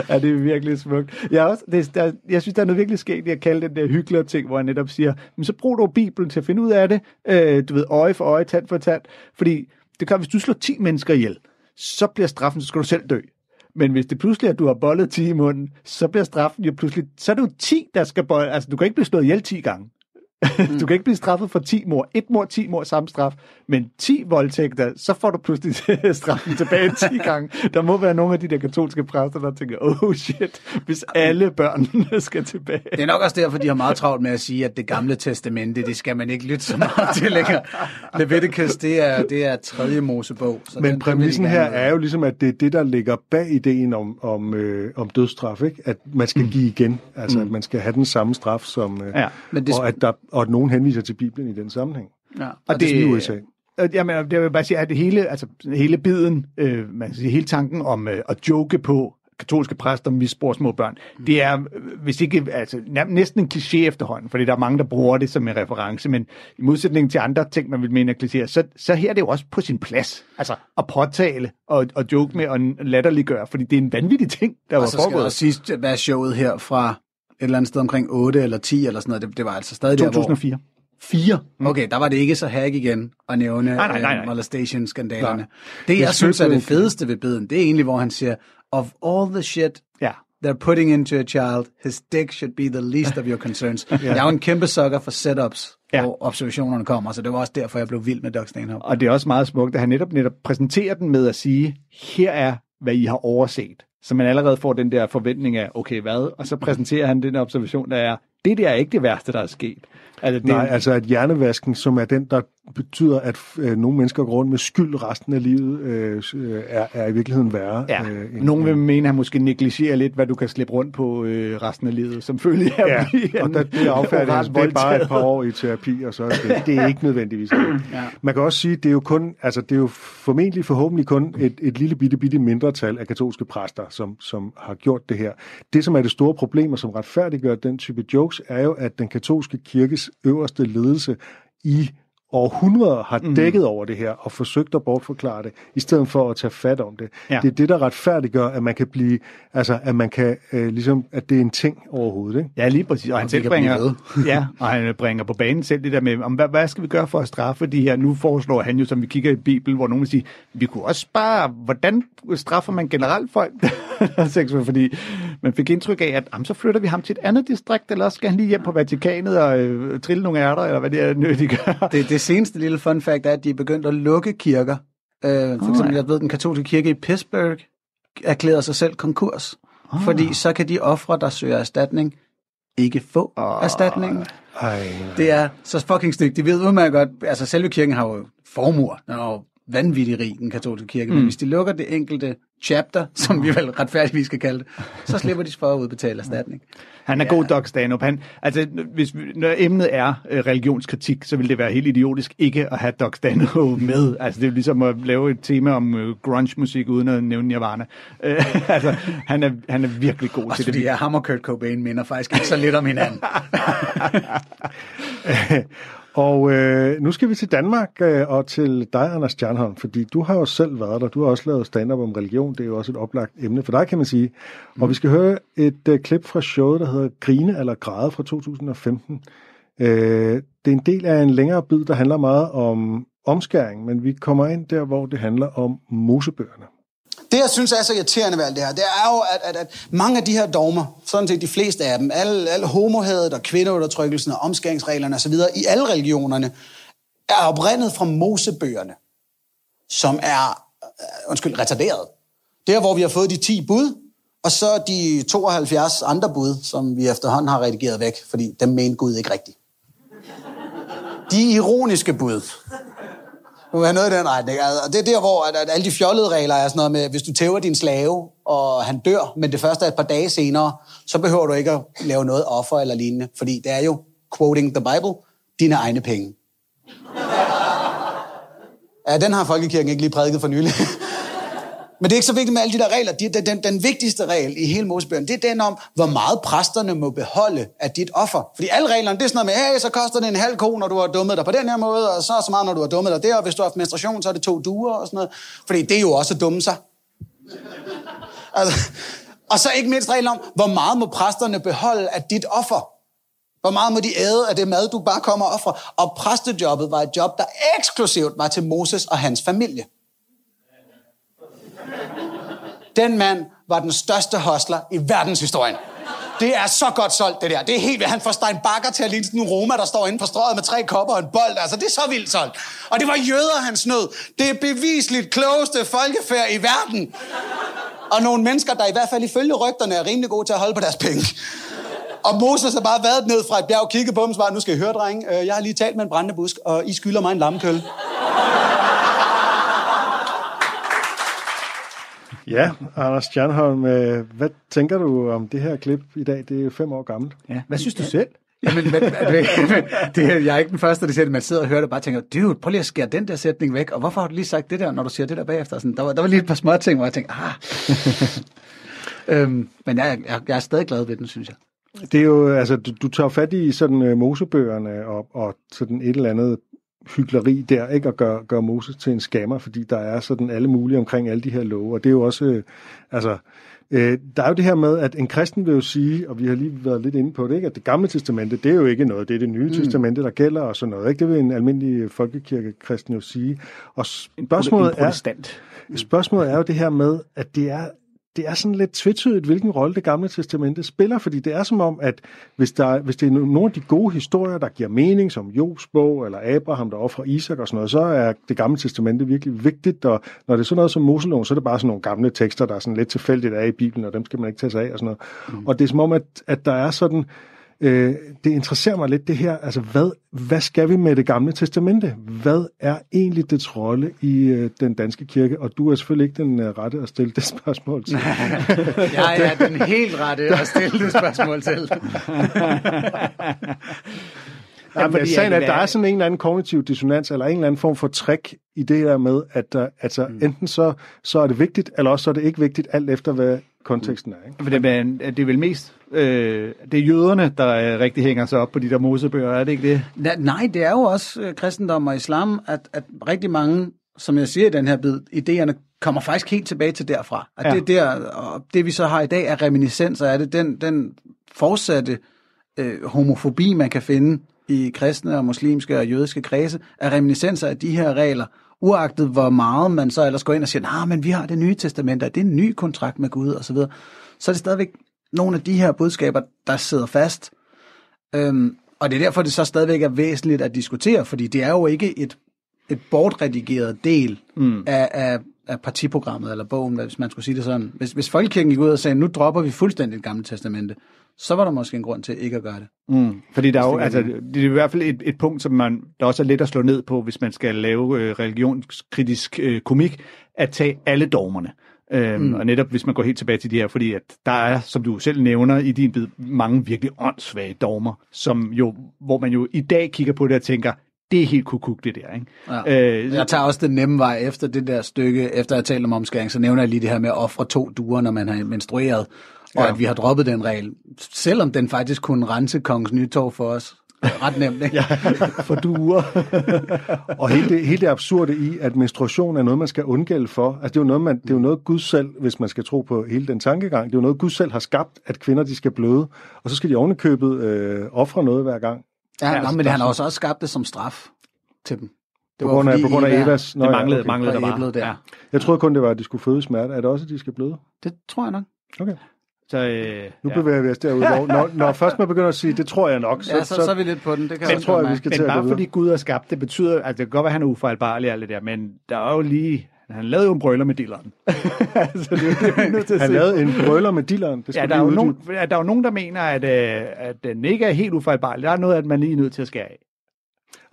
ja, det er virkelig smukt. Jeg, er også, det, der, jeg synes, der er noget virkelig skægt i at kalde den der hyggelige ting, hvor jeg netop siger, men så brug du Bibelen til at finde ud af det. Øh, du ved, øje for øje, tand for tand. Fordi det kan, hvis du slår 10 mennesker ihjel, så bliver straffen, så skal du selv dø. Men hvis det pludselig er, at du har bollet 10 i munden, så bliver straffen jo pludselig... Så er det jo 10, der skal bolle... Altså, du kan ikke blive slået ihjel 10 gange. <laughs> du kan ikke blive straffet for 10 mor. Et mor, 10 mor, samme straf. Men 10 voldtægter, så får du pludselig <laughs> straffen tilbage 10 <laughs> gange. Der må være nogle af de der katolske præster, der tænker, oh shit, hvis alle børnene skal tilbage. Det er nok også derfor, de har meget travlt med at sige, at det gamle testamente, det skal man ikke lytte så meget til længere. Leviticus, det er, det er tredje Mosebog. Så Men den præmissen her er jo ligesom, at det er det, der ligger bag ideen om, om, øh, om dødsstraf, ikke? at man skal give igen, altså at man skal have den samme straf, som, øh, Ja, men det- og, at der, og at nogen henviser til Bibelen i den sammenhæng. Ja. Og det er i USA. Øh, Jamen, det vil bare sige, at det hele, altså, hele biden, øh, man kan sige, hele tanken om øh, at joke på katolske præster misbruger små børn, det er, hvis ikke, altså, næsten en kliché efterhånden, fordi der er mange, der bruger det som en reference, men i modsætning til andre ting, man vil mene er klichéer, så, så her er det jo også på sin plads, altså at påtale og, og joke med og latterliggøre, fordi det er en vanvittig ting, der var Og så skal foregået. der sidst være showet her fra et eller andet sted omkring 8 eller 10 eller sådan noget. Det, det var altså stadig der, hvor... 2004. 4? Okay, der var det ikke så hack igen at nævne Nej, nej, nej, nej. øh, molestation-skandalerne. Nej. Det, jeg, Jeg synes er det fedeste ved beden, det er egentlig, hvor han siger, of all the shit Ja. they're putting into a child, his dick should be the least of your concerns. <laughs> Jeg er jo en kæmpe sucker for setups, Ja. hvor observationerne kommer, så det var også derfor, jeg blev vild med Doug Stanhope. Og det er også meget smukt, at han netop, netop præsenterer den med at sige, her er, hvad I har overset. Så man allerede får den der forventning af, okay, hvad? Og så præsenterer han den observation, der er, det der er ikke det værste, der er sket. Altså, det, Nej, altså at hjernevasken, som er den, der betyder, at øh, nogle mennesker går rundt med skyld resten af livet, øh, er, er i virkeligheden værre. Ja, øh, end- nogen vil mene, at han måske negligerer lidt, hvad du kan slippe rundt på øh, resten af livet, som følge af Ja, at blive og der, det affærdigt. det er bare et par år i terapi, og så er det, det er ikke nødvendigvis det. <clears throat> Ja. Man kan også sige, det er jo kun, altså det er jo formentlig forhåbentlig kun et, et lille bitte, bitte mindretal af katolske præster, som, som har gjort det her. Det, som er det store problem, og som retfærdiggør den type jokes, er jo, at den katolske kirkes øverste ledelse i århundreder har Mhm. dækket over det her og forsøgt at bortforklare det, i stedet for at tage fat om det. Ja. Det er det, der retfærdiggør, at man kan blive, altså at man kan, øh, ligesom, at det er en ting overhovedet, ikke? Ja, lige præcis. Og han de selv bringer, ja, og han bringer på banen selv det der med, om, hvad, hvad skal vi gøre for at straffe de her? Nu foreslår han jo, som vi kigger i Bibelen, hvor nogen vil sige, vi kunne også bare, hvordan straffer man generelt folk, <laughs> der? Fordi man fik indtryk af, at jamen, så flytter vi ham til et andet distrikt, eller også skal han lige hjem på Vatikanet og øh, trille nogle ærter, eller hvad det er, nødt, de gør. Det, det seneste lille fun fact er, at de er begyndt at lukke kirker. Øh, for eksempel, jeg ved, den katolske kirke i Pittsburgh erklærede sig selv konkurs. Fordi så kan de ofre, der søger erstatning, ikke få erstatningen. Ej, Det er så fucking stygt. De ved udmærket godt, altså selve kirken har jo formuer. Den er jo vanvittig rig, den katolske kirke. Mm. Men hvis de lukker det enkelte chapter, <laughs> som vi vel retfærdigvis skal kalde det, så slipper de for at udbetale erstatning. Han er ja. god Doc Stanhope. Han, altså, hvis, vi- når emnet er øh, religionskritik, så vil det være helt idiotisk ikke at have Doc Stanhope <laughs> med. Altså, det er ligesom at lave et tema om øh, grunge-musik uden at nævne Nirvana. Øh, <laughs> altså, han er, han er virkelig god Også til fordi det. jeg ham og Kurt Cobain minder faktisk ikke så lidt om hinanden. Og øh, nu skal vi til Danmark øh, og til dig, Anders Stjernholm, fordi du har jo selv været der. Du har også lavet stand-up om religion. Det er jo også et oplagt emne for dig, kan man sige. Mm. Og vi skal høre et øh, klip fra showet, der hedder Grine eller Græde fra 2015. Øh, det er en del af en længere bid, der handler meget om omskæring, men vi kommer ind der, hvor det handler om mosebøgerne. Det, jeg synes er så irriterende ved alt det her, det er jo, at, at, at mange af de her dogmer, sådan set de fleste af dem, alle, alle homohadet og kvindeundertrykkelsen og omskæringsreglerne osv., i alle religionerne, er oprindet fra mosebøgerne, som er, øh, undskyld, retarderet. Der, hvor vi har fået de 10 bud, og så de 72 andre bud, som vi efterhånden har redigeret væk, fordi dem mente Gud ikke rigtigt. De ironiske bud, du vil have noget i den retning. Altså, og det er der, hvor at, at alle de fjollede regler er sådan noget med, hvis du tæver din slave, og han dør, men det første er et par dage senere, så behøver du ikke at lave noget offer eller lignende, fordi det er jo, quoting the Bible, dine egne penge. Ja, den har Folkekirken ikke lige prædiket for nylig. <laughs> Men det er ikke så vigtigt med alle de der regler. Den, den, den vigtigste regel i hele Mosebøgerne, det er den om, hvor meget præsterne må beholde af dit offer. Fordi alle reglerne, det er sådan noget med, hey, så koster det en halv ko, når du har dummet dig på den her måde, og så så meget, når du har dummet dig der, og hvis du har haft menstruation, så er det to duer og sådan noget. Fordi det er jo også at dumme sig. <laughs> Altså, og så ikke mindst regler om, hvor meget må præsterne beholde af dit offer. Hvor meget må de æde af det mad, du bare kommer og offrer? Og præstejobbet var et job, der eksklusivt var til Moses og hans familie. Den mand var den største hostler i verdenshistorien. Det er så godt solgt, det der. Det er helt vildt. Han får Stein Bakker til at ligne sådan en Roma, der står inde på strøget med tre kopper og en bold. Altså, det er så vildt solgt. Og det var jøder, han snød. Det er bevisligt klogeste folkefærd i verden. Og nogle mennesker, der i hvert fald ifølge rygterne er rimelig gode til at holde på deres penge. Og Moses har bare været ned fra et bjerg, kigget på dem og svaret, nu skal I høre, drenge, øh, jeg har lige talt med en brændende busk, og I skylder mig en lammekølle. Ja, Anders Stjernholm, øh, hvad tænker du om det her klip i dag? Det er jo fem år gammelt. Ja. Hvad synes du selv? Jamen, men, men, det, <laughs> jeg er ikke den første, der siger det. Man sidder og hører det og bare tænker, dude, prøv lige at skære den der sætning væk. Og hvorfor har du lige sagt det der, når du siger det der bagefter? Sådan, der, var, der var lige et par små ting, hvor jeg tænkte, ah. <laughs> øhm, men jeg, jeg, jeg er stadig glad ved den, synes jeg. Det er jo, altså, du, du tager fat i sådan uh, mosebøgerne og, og sådan et eller andet hyggeleri der, ikke? at gøre, gøre Moses til en skammer, fordi der er sådan alle mulige omkring alle de her love. Og det er jo også, øh, altså, øh, der er jo det her med, at en kristen vil jo sige, og vi har lige været lidt inde på det, ikke? at det gamle testamente, det er jo ikke noget, det er det nye mm. testamente, der gælder og sådan noget. Ikke? Det vil en almindelig folkekirkekristen jo sige. Og spørgsmålet en er, spørgsmålet er jo det her med, at det er det er sådan lidt tvetydigt, hvilken rolle det gamle testamente spiller, fordi det er som om, at hvis, der, hvis det er nogle af de gode historier, der giver mening, som Jobs bog, eller Abraham, der offrer Isak og sådan noget, så er det gamle testamente virkelig vigtigt, og når det er sådan noget som Moseloven, så er det bare sådan nogle gamle tekster, der er sådan lidt tilfældigt af i Bibelen, og dem skal man ikke tage sig af og sådan noget. Mm. Og det er som om, at, at der er sådan, Øh, det interesserer mig lidt det her, altså hvad, hvad skal vi med det gamle testamente? Hvad er egentlig dets rolle i øh, den danske kirke? Og du er selvfølgelig ikke den uh, rette at stille det <laughs> spørgsmål til. <laughs> jeg er den helt rette at stille det spørgsmål til. <laughs> Ja, men sagen er, at der er sådan en eller anden kognitiv dissonans, eller en eller anden form for trick i det her med, at der, altså, mm. enten så, så er det vigtigt, eller også så er det ikke vigtigt, alt efter hvad konteksten er. Ikke? For det, er, det er vel mest, øh, det er jøderne, der øh, rigtig hænger sig op på de der mosebøger, er det ikke det? Nej, det er jo også øh, kristendom og islam, at, at rigtig mange, som jeg siger i den her bid, idéerne kommer faktisk helt tilbage til derfra. At ja. det, der, og det vi så har i dag er reminiscenser af det, den, den fortsatte øh, homofobi, man kan finde i kristne og muslimske og jødiske kredse, er reminiscenser af de her regler, uagtet hvor meget man så ellers går ind og siger, nej, men vi har det nye testament, og det er en ny kontrakt med Gud osv., så, så er det stadigvæk nogle af de her budskaber, der sidder fast. Øhm, og det er derfor, det så stadigvæk er væsentligt at diskutere, fordi det er jo ikke et, et bortredigeret del mm. af, af, af partiprogrammet eller bogen, hvis man skulle sige det sådan. Hvis, hvis Folkekirken gik ud og sagde, nu dropper vi fuldstændig det gamle testamente, så var der måske en grund til ikke at gøre det. Mm. Fordi der er jo, altså, det er i hvert fald et, et punkt, som man, der også er let at slå ned på, hvis man skal lave øh, religionskritisk øh, komik, at tage alle dogmerne. Øhm, mm. Og netop hvis man går helt tilbage til de her, fordi at der er, som du selv nævner i din bid, mange virkelig åndssvage dogmer, som jo, hvor man jo i dag kigger på det og tænker, det er helt kukuk, det der. Ikke? Ja. Øh, jeg tager også den nemme vej efter det der stykke, efter jeg talte om omskæring, så nævner jeg lige det her med at ofre to duer, når man har menstrueret og ja. at vi har droppet den regel, selvom den faktisk kunne rense kongens nytår for os. Ret nemt, ikke? <laughs> Ja. for duer. Og hele det, hele det absurde i, at menstruation er noget, man skal undgælde for. Altså, det er jo noget, man, det er jo noget Gud selv, hvis man skal tro på hele den tankegang, det er jo noget, Gud selv har skabt, at kvinder de skal bløde. Og så skal de ovenikøbet øh, ofre noget hver gang. Ja, ja men han har også også skabt det som straf til dem. Det på grund af, på grund af Evas... Nå, det manglede, ja, okay. manglede der bare. Der. Ja. Jeg troede kun, det var, at de skulle føde smerte. Er det også, at de skal bløde? Det tror jeg nok. Okay. Så, øh, nu ja. bevæger vi os derud, hvor når, når <laughs> først man begynder at sige, det tror jeg nok, så, ja, så, så, så er vi lidt på den. Det kan men, tror jeg, vi skal men til bare at fordi Gud er skabt, det betyder, altså det kan godt være, at han er ufejlbarlig og alt det der, men der er jo lige, han lavede jo en brøler med dilleren. <laughs> altså, det er, det er at han lavede en brøler med dilleren. Det ja, der er, jo nogen, ja, der er jo nogen, der mener, at, øh, at den ikke er helt ufejlbarlig. Der er noget, at man lige er nødt til at skære af.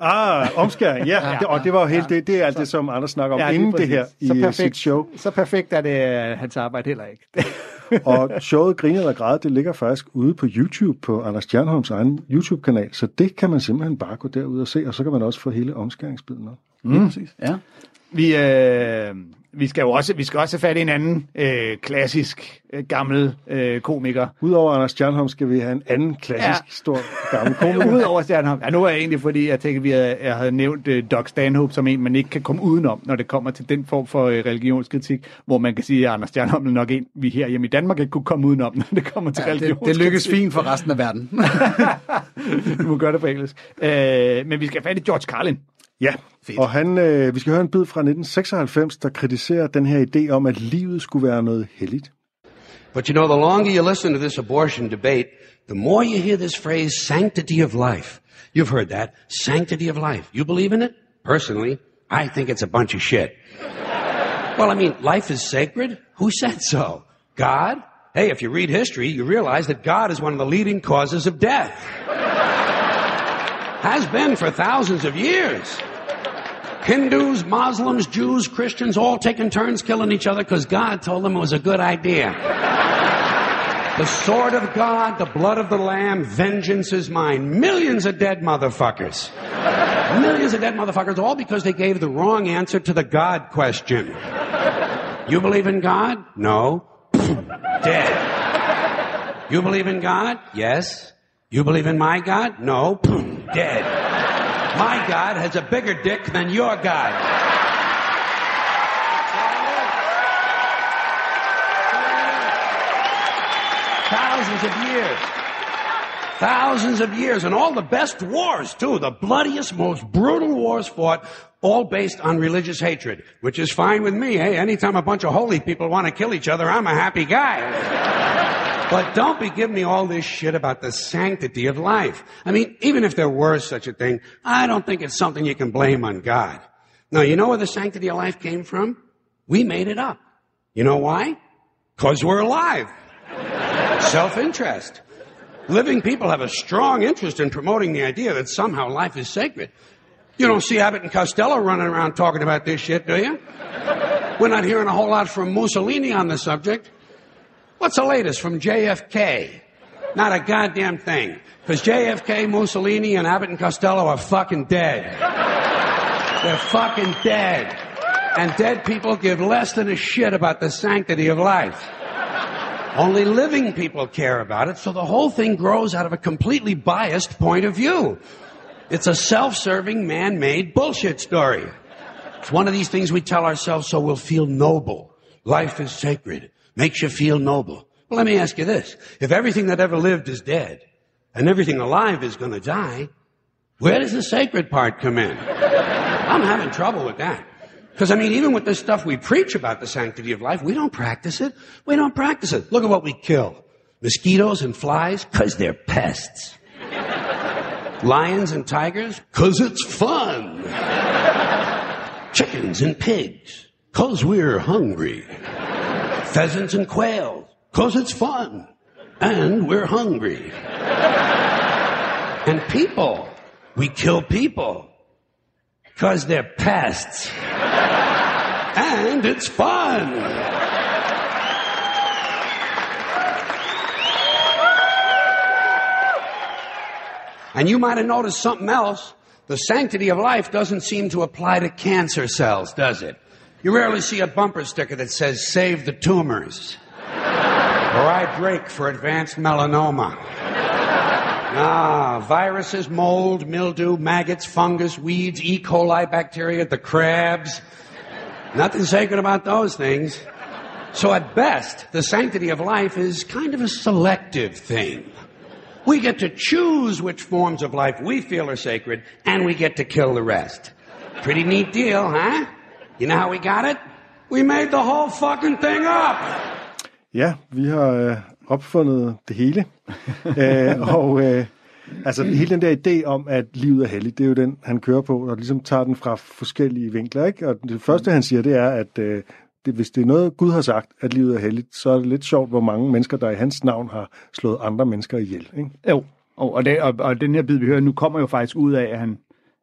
Ah, omskæring, ja. ja det, og det var jo helt, ja. det, det er alt det, som Anders snakker om ja, inden det her i så perfekt, perfekt, sit show. Så perfekt er det hans arbejde heller ikke. <laughs> og showet Griner eller Græd, det ligger faktisk ude på YouTube, på Anders Stjernholms egen YouTube-kanal, så det kan man simpelthen bare gå derud og se, og så kan man også få hele omskæringsbiden med. Mm. Ja, præcis. Ja. Vi, øh, vi skal jo også, vi skal også have fat i en anden øh, klassisk øh, gammel øh, komiker. Udover Anders Stjernholm skal vi have en anden klassisk ja. stor gammel komiker. <laughs> Udover Stjernholm. Ja, nu er jeg egentlig, fordi jeg tænker, vi havde, jeg havde nævnt øh, Doc Stanhope som en, man ikke kan komme udenom, når det kommer til den form for øh, religionskritik, hvor man kan sige, at Anders Stjernholm er nok en, vi her hjemme i Danmark ikke kunne komme udenom, når det kommer til ja, religionskritik. Det, det lykkes fint for resten af verden. <laughs> du må gøre det på engelsk. Øh, men vi skal have fat i George Carlin. Ja, Fedt. og han, øh, vi skal høre en bid fra 1996, der kritiserer den her idé om, at livet skulle være noget helligt. But you know, the longer you listen to this abortion debate, the more you hear this phrase, sanctity of life. You've heard that. Sanctity of life. You believe in it? Personally, I think it's a bunch of shit. well, I mean, life is sacred? Who said so? God? Hey, if you read history, you realize that God is one of the leading causes of death. Has been for thousands of years. Hindus, Muslims, Jews, Christians, all taking turns killing each other because God told them it was a good idea. the sword of God, the blood of the Lamb, vengeance is mine. Millions of dead motherfuckers. Millions of dead motherfuckers, all because they gave the wrong answer to the God question. You believe in God? No. <clears throat> dead. You believe in God? Yes. You believe in my God? No. <clears throat> Dead. My God has a bigger dick than your God. Thousands of years. Thousands of years. And all the best wars, too. The bloodiest, most brutal wars fought, all based on religious hatred. Which is fine with me. Hey, anytime a bunch of holy people want to kill each other, I'm a happy guy. But don't be giving me all this shit about the sanctity of life. I mean, even if there were such a thing, I don't think it's something you can blame on God. Now, you know where the sanctity of life came from? We made it up. You know why? Cause we're alive. Self-interest. Living people have a strong interest in promoting the idea that somehow life is sacred. You don't see Abbott and Costello running around talking about this shit, do you? We're not hearing a whole lot from Mussolini on the subject. What's the latest from JFK? Not a goddamn thing. Because JFK, Mussolini, and Abbott and Costello are fucking dead. They're fucking dead. And dead people give less than a shit about the sanctity of life. Only living people care about it, so the whole thing grows out of a completely biased point of view. It's a self-serving, man-made bullshit story. It's one of these things we tell ourselves so we'll feel noble. Life is sacred makes you feel noble. Well, let me ask you this. If everything that ever lived is dead, and everything alive is going to die, where does the sacred part come in? I'm having trouble with that. Because, I mean, even with this stuff we preach about the sanctity of life, we don't practice it. We don't practice it. Look at what we kill. Mosquitoes and flies, because they're pests. Lions and tigers, because it's fun. Chickens and pigs, because we're hungry pheasants and quail, cause it's fun. And we're hungry. and people, we kill people. Cause they're pests. and it's fun. And you might have noticed something else. The sanctity of life doesn't seem to apply to cancer cells, does it? You rarely see a bumper sticker that says, save the tumors. or I break for advanced melanoma. Ah, viruses, mold, mildew, maggots, fungus, weeds, E. coli bacteria, the crabs. Nothing sacred about those things. So at best, the sanctity of life is kind of a selective thing. We get to choose which forms of life we feel are sacred, and we get to kill the rest. Pretty neat deal, huh? You know how we got it? We made the whole fucking thing up. Ja, vi har øh, opfundet det hele. <laughs> øh, og øh, altså hele den der idé om, at livet er helligt, det er jo den, han kører på, og ligesom tager den fra forskellige vinkler. Ikke? Og det første, han siger, det er, at øh, det, hvis det er noget, Gud har sagt, at livet er helligt, så er det lidt sjovt, hvor mange mennesker, der i hans navn har slået andre mennesker ihjel. Ikke? Jo, og, og, det, og, og den her bid, vi hører nu, kommer jo faktisk ud af, at han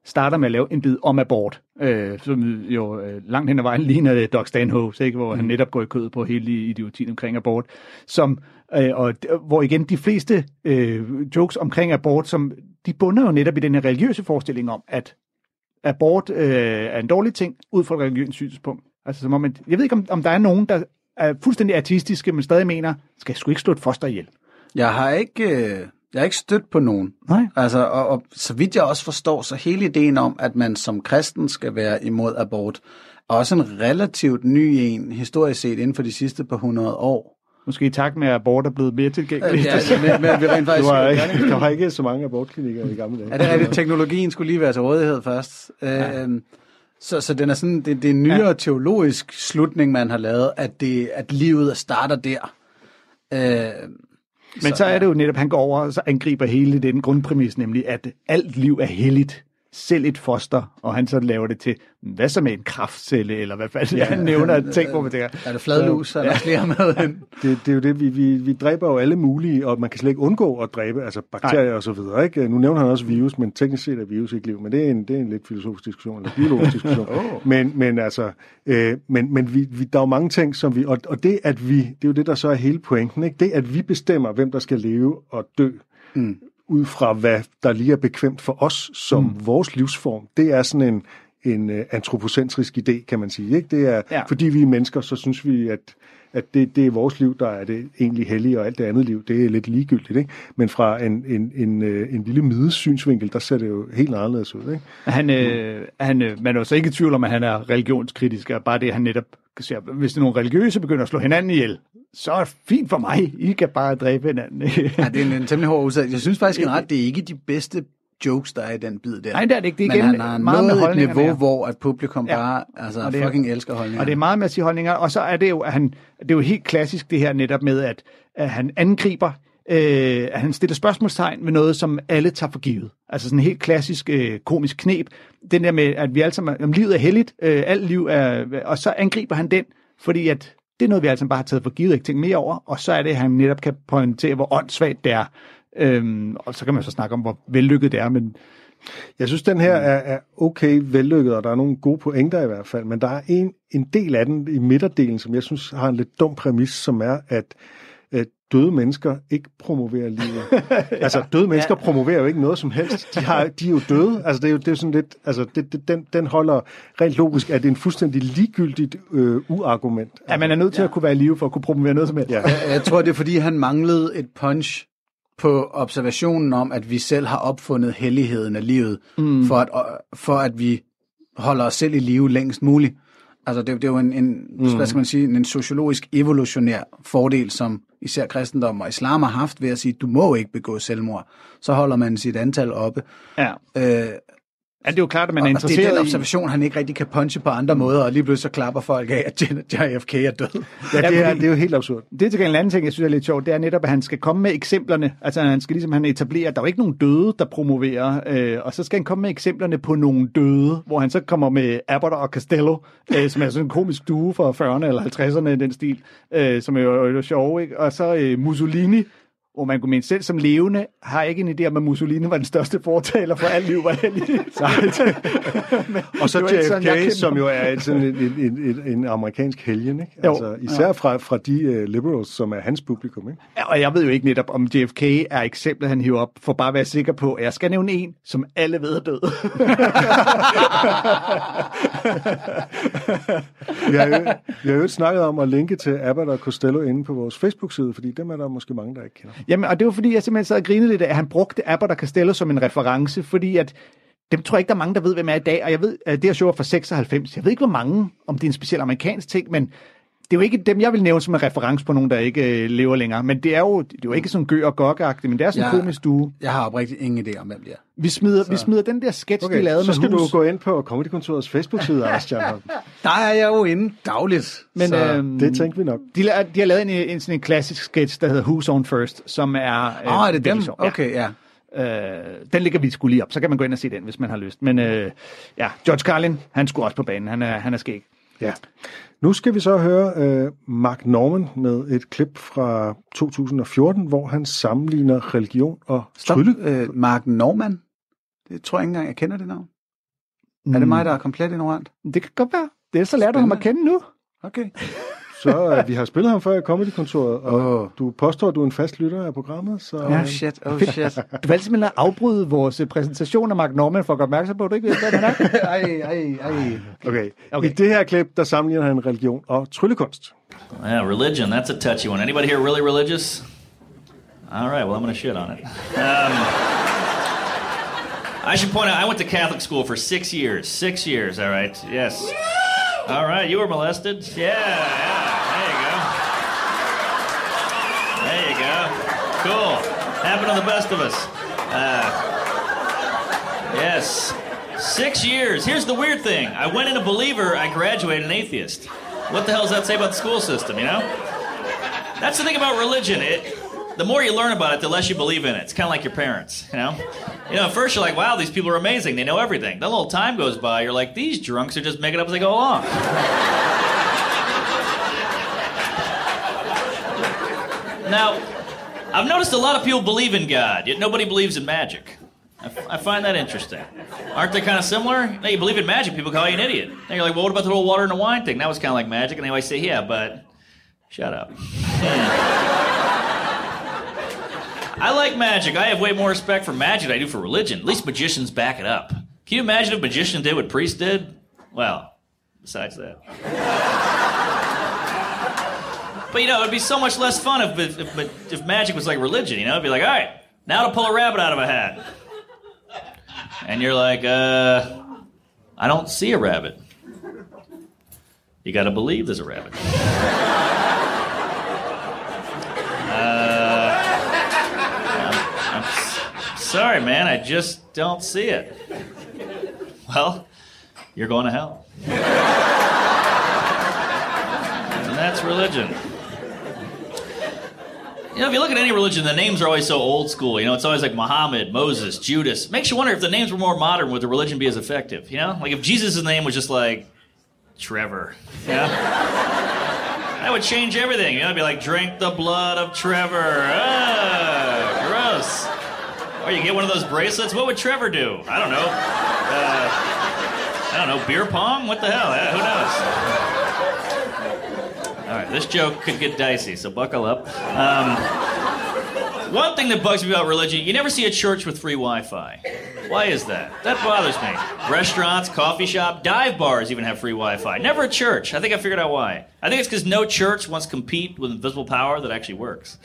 starter med at lave en bid om abort, øh, som jo øh, langt hen ad vejen ligner det Doc Stanhope, ikke? hvor mm. han netop går i kød på hele idiotien omkring abort, som, øh, og, hvor igen de fleste øh, jokes omkring abort, som de bunder jo netop i den her religiøse forestilling om, at abort øh, er en dårlig ting, ud fra et religiøst synspunkt. Altså, som om, at, jeg ved ikke, om, om der er nogen, der er fuldstændig artistiske, men stadig mener, skal jeg sgu ikke slå et foster ihjel? Jeg har ikke, øh, jeg har ikke stødt på nogen. Nej. Altså, og, og så vidt jeg også forstår, så hele ideen om, at man som kristen skal være imod abort, er også en relativt ny en, historisk set, inden for de sidste par hundrede år. Måske i takt med, at abort er blevet mere tilgængelig. Ja, altså, med, med, at vi rent <laughs> faktisk... har ikke, der var ikke så mange abortklinikker i gamle dage. Er det rigtigt? Teknologien skulle lige være til rådighed først. Ja. Øhm, så, så den er sådan, det, det er en nyere ja. teologisk slutning, man har lavet, at, det, at livet starter der. Øh, Men så er det jo netop, han går over og så angriber hele den grundpræmis, nemlig at alt liv er helligt. Selv et foster, og han så laver det til, hvad så med en kraftcelle, eller hvad fanden ja, han nævner, at tænk på, hvad det er. er det fladlus, eller ja. flere med ind? Det, det er jo det, vi, vi, vi dræber jo alle mulige, og man kan slet ikke undgå at dræbe, altså bakterier Nej. og så videre. Ikke? Nu nævner han også virus, men teknisk set er virus ikke liv, men det er en, det er en lidt filosofisk diskussion, eller biologisk diskussion. <laughs> oh. Men, men altså, øh, men, men vi, vi, der er jo mange ting, som vi, og, og det at vi, det er jo det, der så er hele pointen, ikke? det at vi bestemmer, hvem der skal leve og dø, mm. Ud fra hvad der lige er bekvemt for os som mm. vores livsform, det er sådan en, en uh, antropocentrisk idé, kan man sige. Ikke? Det er, Ja. fordi vi er mennesker, så synes vi, at, at det, det er vores liv, der er det egentlig hellige, og alt det andet liv, det er lidt ligegyldigt. Ikke? Men fra en, en, en, øh, en lille middesynsvinkel, der ser det jo helt anderledes ud. Ikke? Han, øh, han, øh, man er jo så ikke i tvivl om, at han er religionskritisk, og bare det, han netop hvis det er nogle religiøse begynder at slå hinanden ihjel, så er det fint for mig. I kan bare dræbe hinanden. Ja, det er en, en temmelig hård udsat. Jeg synes faktisk generelt, det er ikke de bedste jokes, der er i den bid der. Nej, det er det ikke. Det er Men igen han har meget med nået et holdningerne niveau, her. hvor at publikum Ja. bare altså, Og det fucking elsker holdninger. Og det er meget med at sige holdninger, og så er det jo, at han, det er jo helt klassisk det her netop med, at, at han angriber, øh, at han stiller spørgsmålstegn ved noget, som alle tager for givet. Altså sådan en helt klassisk øh, komisk knep. Den der med, at vi alle sammen, om livet er heldigt, øh, alt liv er, og så angriber han den, fordi at det er noget, vi alle sammen bare har taget for givet, ikke tænkt mere over, og så er det, at han netop kan pointere, hvor åndssvagt det er. Øhm, og så kan man så snakke om, hvor vellykket det er, men Jeg synes, den her er, er okay vellykket, og der er nogle gode pointer i hvert fald, men der er en, en del af den i midterdelen, som jeg synes har en lidt dum præmis, som er, at, at døde mennesker ikke promoverer livet. <laughs> ja. Altså, døde mennesker ja. promoverer jo ikke noget som helst. De, har, de er jo døde. Altså, det er jo det er sådan lidt, altså, det, det, den, den holder rent logisk, at det er en fuldstændig ligegyldigt øh, uargument. at man er nødt til at kunne være i live for at kunne promovere noget som helst. Ja. Jeg, jeg tror, det er fordi, han manglede et punch på observationen om, at vi selv har opfundet helligheden af livet, mm. for, at, for at vi holder os selv i live længst muligt. Altså, det, det er jo en, en mm. hvad skal man sige, en sociologisk evolutionær fordel, som især kristendom og islam har haft ved at sige, du må ikke begå selvmord. Så holder man sit antal oppe. Ja. Øh, Ja, det er jo klart, at man er og, og det er interesseret den i... observation, han ikke rigtig kan punche på andre måder, og lige pludselig så klapper folk af, at JFK er død. Ja, det er, det er jo helt absurd. Det er til gengæld en anden ting, jeg synes er lidt sjovt, det er netop, at han skal komme med eksemplerne. Altså han skal ligesom han etablere, at der er jo ikke nogen døde, der promoverer, øh, og så skal han komme med eksemplerne på nogle døde, hvor han så kommer med Abbott og Costello, øh, som er sådan en komisk duo fra 40'erne eller 50'erne i den stil, øh, som er jo, jo sjov, ikke? Og så øh, Mussolini, hvor man kunne mene selv som levende, har ikke en idé om, at Mussolini var den største fortaler for alt liv var heldigt. <laughs> <laughs> Og så ikke sådan, jeg JFK, som jo er et, sådan en, en, en, en amerikansk helgen, ikke? Jo. Altså, især fra, fra de uh, liberals, som er hans publikum. Ikke? Ja, Og jeg ved jo ikke netop, om JFK er eksemplet, han hiver op, for bare at være sikker på, at jeg skal nævne en, som alle ved er død. <laughs> Vi har, jo, vi har jo snakket om at linke til Abbott og Costello inde på vores Facebook-side, fordi dem er der måske mange, der ikke kender. Jamen, og det var fordi, jeg simpelthen sad og grinede lidt af, at han brugte Abbott og Costello som en reference, fordi at dem tror jeg ikke, der er mange, der ved, hvem er i dag. Og jeg ved, at det her show er fra 96. Jeg ved ikke, hvor mange, om det er en speciel amerikansk ting, men det er jo ikke dem, jeg vil nævne som en reference på nogen, der ikke øh, lever længere. Men det er jo, det er jo ikke sådan gør og gok men det er sådan en Ja. komisk stue. Jeg har oprigtigt ingen idé om, hvem det er. Vi smider, vi smider den der sketch, okay, de lavede så med skal hus. du gå ind på Comedykontorets Facebook-side, Anders. <laughs> Der er jeg jo inde dagligt. Men, så, øhm, Det tænkte vi nok. de, la- de har lavet en, en, sådan en klassisk sketch, der hedder Who's On First, som er... Åh, oh, er det dem? sjov. Okay, ja. Øh, den ligger vi skulle lige op, så kan man gå ind og se den, hvis man har lyst. Men øh, ja, George Carlin, han skulle også på banen. Han er, han er skæg. Ja. Nu skal vi så høre øh, Mark Norman med et klip fra 2014, hvor han sammenligner religion og Stop. trylle. Øh, Mark Norman. Det tror jeg ikke engang, jeg kender det navn. Mm. Er det mig, der er komplet ignorant? Det kan godt være. Det er så lærer du ham at kende nu. Okay. Så øh, vi har spillet ham før i Comedykontoret, og Åh. du påstår, at du er en fast lytter af programmet. Så, Oh shit, oh shit. <laughs> Du valgte simpelthen at afbryde vores øh, præsentation af Mark Norman for at gøre opmærksom på, at du ikke ved, hvad han er. <laughs> ej, ej, ej. Okay. Okay. I det her klip, der sammenligner han religion og tryllekunst. Yeah, religion, that's a touchy one. Anybody here really religious? All right, well, I'm going to shit on it. Um, I should point out, I went to Catholic school for six years. Six years, all right? Yes. All right, you were molested? Yeah, yeah, there you go. There you go. Cool. Happened to the best of us. Uh, yes. Six years. Here's the weird thing I went in a believer, I graduated an atheist. What the hell does that say about the school system, you know? That's the thing about religion. It, the more you learn about it, the less you believe in it. It's kind of like your parents, you know? You know, at first you're like, wow, these people are amazing. They know everything. Then a little time goes by, you're like, these drunks are just making up as they go along. now, I've noticed a lot of people believe in God, yet nobody believes in magic. I, I find that interesting. Aren't they kind of similar? Now, you believe in magic, people call you an idiot. Now you're like, well, what about the whole water and the wine thing? That was kind of like magic. And they always say, yeah, but shut up. <laughs> I like magic. I have way more respect for magic than I do for religion. At least magicians back it up. Can you imagine if magicians did what priests did? Well, besides that. But you know, it'd be so much less fun if, if, if, if magic was like religion, you know? It'd be like, all right, now to pull a rabbit out of a hat. And you're like, uh, I don't see a rabbit. You gotta believe there's a rabbit. Uh, I'm, I'm s- sorry, man, I just don't see it. Well, you're going to hell. And that's religion. You know, if you look at any religion, the names are always so old school. You know, it's always like Muhammad, Moses, Judas. Makes you wonder if the names were more modern, would the religion be as effective? You know, like if Jesus' name was just like Trevor. Yeah, that would change everything. You know, it'd be like drink the blood of Trevor. Ah. Or you get one of those bracelets. What would Trevor do? I don't know. Uh, I don't know. Beer pong? What the hell? Uh, who knows? All right, this joke could get dicey, so buckle up. Um, one thing that bugs me about religion, you never see a church with free Wi-Fi. Why is that? That bothers me. Restaurants, coffee shop, dive bars even have free Wi-Fi. Never a church. I think I figured out why. I think it's because no church wants to compete with invisible power that actually works.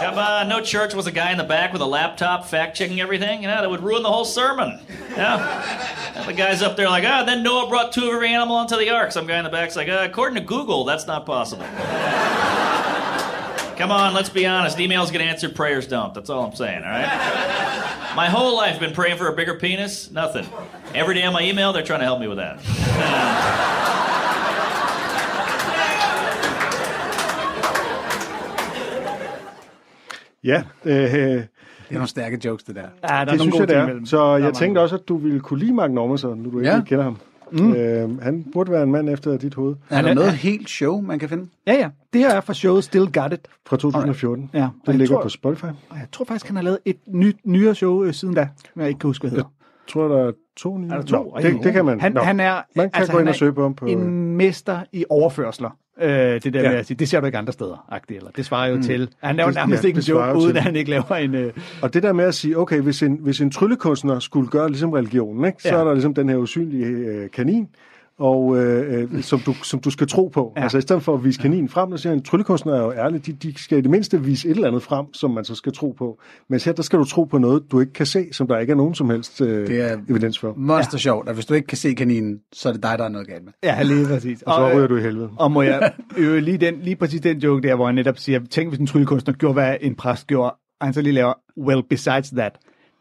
Come on, no church was a guy in the back with a laptop fact checking everything. You know, that would ruin the whole sermon. Yeah. And the guy's up there like, ah, then Noah brought two of every animal onto the ark. Some guy in the back's like, uh, according to Google, that's not possible. Come on, let's be honest. Emails get answered, prayers don't. That's all I'm saying, all right? My whole life been praying for a bigger penis. Nothing. Every day on my email, they're trying to help me with that. Ja, øh, Det er nogle stærke jokes, det der. Ja, der er det nogle synes gode jeg, det ting er. Så Der jeg tænkte også, at du ville kunne lide Mark Norman, så nu du ikke Ja. kender ham. Mm. Øh, han burde være en mand efter dit hoved. Er der noget helt show, man kan finde? Ja, ja. Det her er fra showet Still Got It. Fra 2014. Ja. Jeg ligger tror- på Spotify. Og jeg tror faktisk, han har lavet et nyt, nyere show øh, siden da, som jeg ikke kan huske, hvad hedder. Jeg tror, der er to nye. Er der to? Nå, det, det kan man. Han, Nå. han er, Man kan altså, gå ind og søge på ham på... en mester i overførsler. Øh, det der Ja. med at sige, det ser du ikke andre steder, agtigt, eller det svarer jo mm. til. Han laver Det- nærmest ja, ikke en joke, jo uden til. at han ikke laver en... Øh, Og det der med at sige, okay, hvis en, hvis en tryllekunstner skulle gøre ligesom religionen, ikke, så Ja. er der ligesom den her usynlige øh, kanin, og øh, øh, som, du, som du skal tro på. Ja. Ja. Altså i stedet for at vise kaninen frem, der siger han, tryllekunstnere er jo ærlige, de, de skal i det mindste vise et eller andet frem, som man så skal tro på. Men her, der skal du tro på noget, du ikke kan se, som der ikke er nogen som helst øh, Det er- evidens for. Monster sjovt, at hvis du ikke kan se kaninen, så er det dig, der er noget galt med. ja, lige præcis. Og så øh, ryger du i helvede. Og må jeg <laughs> øve lige, den, lige præcis den joke der, hvor han netop siger, tænk hvis en tryllekunstner gjorde, hvad en præst gjorde, og han så lige laver, well, besides that.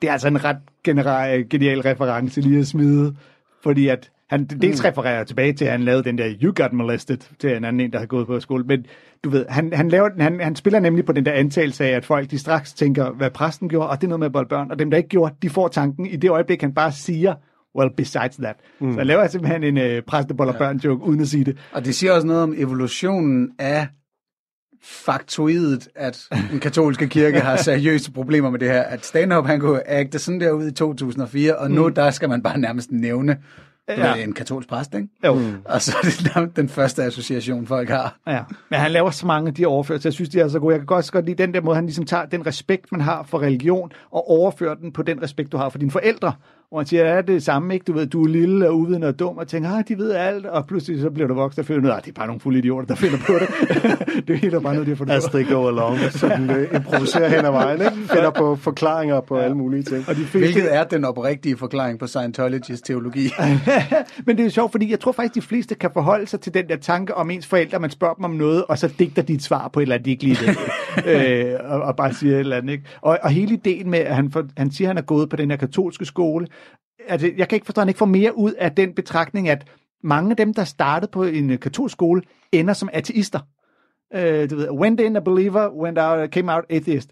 Det er altså en ret general, genial reference lige at smide, fordi at han dels refererer tilbage til, at han lavede den der You Got Molested til en anden en, der har gået på skole, men du ved, han, han, laver, den- han, han spiller nemlig på den der antagelse af, at folk de straks tænker, hvad præsten gjorde, og det er noget med at bolde børn, og dem, der ikke gjorde, de får tanken i det øjeblik, han bare siger, well, besides that. Mm. Så han laver simpelthen en øh, præsteboller børn joke, uden at sige det. Og det siger også noget om evolutionen af faktoidet, at den katolske kirke har <laughs> seriøse problemer med det her. At Stanhope, han kunne agte sådan der ud i 2004, og nu der skal man bare nærmest nævne Ja. ved, en katolsk præst, ikke? Jo. Og så er det nærmest den første association, folk har. Ja, men han laver så mange af de overførelser. Jeg synes, de er så gode. Jeg kan godt, godt lide den der måde, han ligesom tager den respekt, man har for religion, og overfører den på den respekt, du har for dine forældre. Hvor han siger, ja, det er det samme, ikke? Du ved, du er lille og uvidende og dum, og tænker, ah, de ved alt, og pludselig så bliver du voksen og af, at det er bare nogle fulde idioter, der finder på det. <laughs> det er helt bare noget, de har fundet As på. they go along, <laughs> sådan øh, improviserer hen ad vejen, ikke? finder på forklaringer på alle mulige ting. Og de fleste, Hvilket er den oprigtige forklaring på Scientologys teologi. <laughs> Men det er jo sjovt, fordi jeg tror faktisk, de fleste kan forholde sig til den der tanke om ens forældre, man spørger dem om noget, og så digter de et svar på et eller andet, de ikke lige ved, øh, og, og bare siger et eller andet. Ikke? Og, og hele ideen med, at han, for, han siger, at han er gået på den her katolske skole, altså, jeg kan ikke forstå, at han ikke får mere ud af den betragtning, at mange af dem, der startede på en øh, katolsk skole, ender som ateister. Øh, du ved, went in a believer, went out, came out atheist.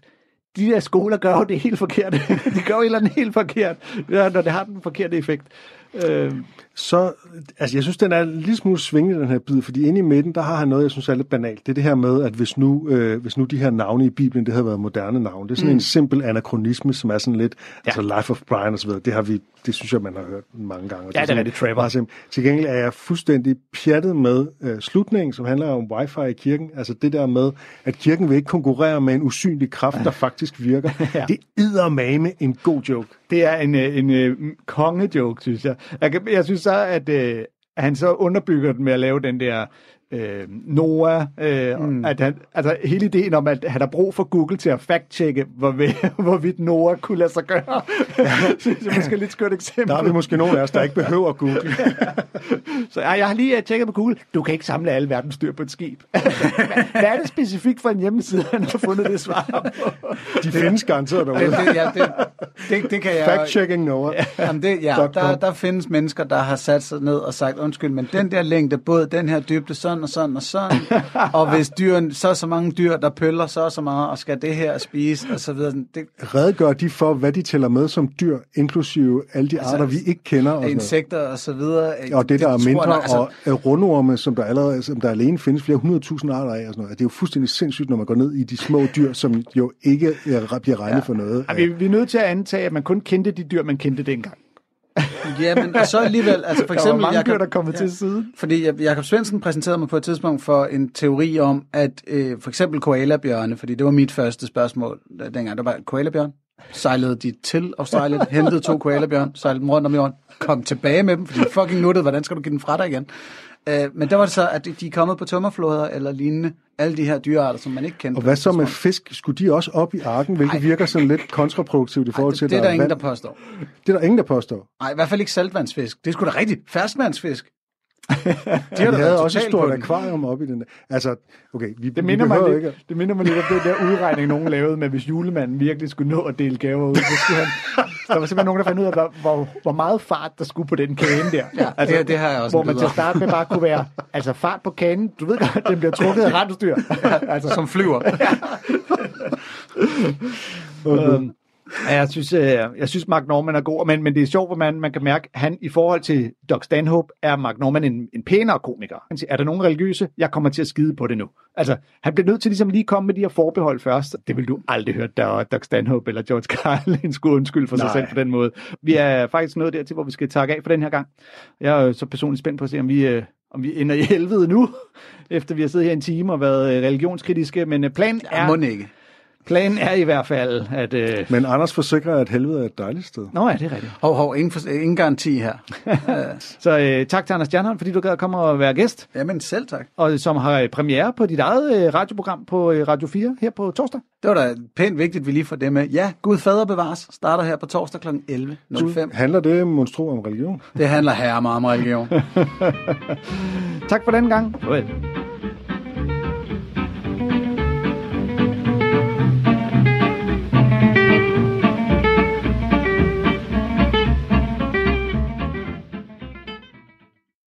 De der skoler gør jo det helt forkert. <laughs> de gør jo et eller andet helt forkert, når det har den forkerte effekt. Øh, så, altså jeg synes, den er en lille smule svingende, den her bid, fordi inde i midten, der har han noget, jeg synes er lidt banalt. Det er det her med, at hvis nu, øh, hvis nu de her navne i Bibelen, det havde været moderne navne, det er sådan mm. en simpel anachronisme, som er sådan lidt, ja. altså Life of Brian og så videre, det har vi, det synes jeg, man har hørt mange gange. Og Ja, det er rigtig meget simpelt. Til gengæld er jeg fuldstændig pjattet med øh, slutningen, som handler om wifi i kirken, altså det der med, at kirken vil ikke konkurrere med en usynlig kraft, der faktisk virker. <laughs> ja. Det er mame en god joke. Det er en, øh, en, en kongejoke, synes jeg. Jeg, jeg synes så, at, øh, han så underbygger den med at lave den der øh, Noah, øh, mm. at han, altså hele ideen om, at han har brug for Google til at fact-checke, hvor, <laughs> hvorvidt Noah kunne lade sig gøre, <laughs> synes jeg måske er et lidt skønt eksempel. Der er vi måske nogle af os, der ikke behøver google. <laughs> Så jeg, jeg har lige uh, tjekket på Google. Du kan ikke samle alle verdens dyr på et skib. hvad, er det specifikt for en hjemmeside, han har fundet det svar på? De findes garanteret derude. Det, det, ja, det, det, det kan jeg... Fact-checking Noah. Jamen det, ja, der, der findes mennesker, der har sat sig ned og sagt, undskyld, men den der længde, både den her dybde, sådan og sådan og sådan, og hvis dyren, så er så mange dyr, der pøller så og så meget, og skal det her spise, og så videre. Det, redegør de for, hvad de tæller med som dyr, inklusive alle de Altså, arter, vi ikke kender. Og, sådan insekter og så videre. og det, der er tror mindre, jeg, altså, og øh, rundorme, som der allerede som der alene findes flere hundredtusind arter af. Og sådan noget. Det er jo fuldstændig sindssygt, når man går ned i de små dyr, som jo ikke øh, bliver regnet ja. for noget. Ja, vi, vi er nødt til at antage, at man kun kendte de dyr, man kendte dengang. Ja, men og så alligevel, altså for Der eksempel... mange Jacob- dyr, der kom til siden. Fordi Jeg- Jakob Svendsen præsenterede mig på et tidspunkt for en teori om, at øh, for eksempel koalabjørne, fordi det var mit første spørgsmål dengang, der var koalabjørn, sejlede de til Australien, hentede to koalabjørn, sejlede dem rundt om jorden, kom tilbage med dem, fordi de fucking nuttede, hvordan skal du give dem fra dig igen? Øh, men der var det så, at de er kommet på tømmerfloder eller lignende, alle de her dyrearter, som man ikke kendte. Og hvad det så med fisk? Skulle de også op i arken, hvilket Ej. virker sådan lidt kontraproduktivt i forhold Ej, til, det, det er der ingen, der vand? påstår. Det er der ingen, der påstår. Nej, i hvert fald ikke saltvandsfisk. Det er sgu da rigtigt. Ferskvandsfisk. De har da havde også et stort akvarium op i den der. Altså, okay, vi, Det vi minder, mig behøver lidt, ikke... det minder mig lidt om den der udregning, nogen lavede med, hvis julemanden virkelig skulle nå at dele gaver ud, så skulle han... Der var simpelthen nogen, der fandt ud af, hvor, hvor, hvor meget fart der skulle på den kane der. Altså, Ja, det- det har jeg også Hvor man til at starte med bare kunne være, altså fart på kanen, du ved godt, <laughs> den bliver trukket af rensdyr. altså, Som flyver. Øhm, ja, jeg synes, øh, jeg synes Mark Norman er god, men, men det er sjovt, hvor man, man kan mærke, at han i forhold til Doc Stanhope, er Mark Norman en, en pænere komiker. Han siger, er der nogen religiøse? Jeg kommer til at skide på det nu. Altså, han bliver nødt til ligesom lige at komme med de her forbehold først. Det vil du aldrig høre, der Doc Stanhope eller George Carlin <laughs> skulle undskylde for sig Nej. selv på den måde. Vi er faktisk nået dertil, hvor vi skal takke af for den her gang. Jeg er så personligt spændt på at se, om vi, øh, om vi ender i <laughs> helvede nu, efter vi har siddet her en time og været øh, religionskritiske, men planen Ja, er, må ikke. Planen er i hvert fald, at... Øh, Men Anders forsikrer, at helvede er et dejligt sted. Nå ja, det er rigtigt. Hov, hov, ingen, for, ingen garanti her. <laughs> Så øh, tak til Anders Stjernholm, fordi du gad at komme og være gæst, Jamen selv tak. og som har premiere på dit eget øh, radioprogram på øh, Radio 4 her på torsdag. Det var da pænt vigtigt, at vi lige får det med. Ja, Gud fader bevares. Starter her på torsdag kl. 11.05. Handler det monstro om religion? Det handler her meget om religion. <laughs> Tak for den gang. Farvel.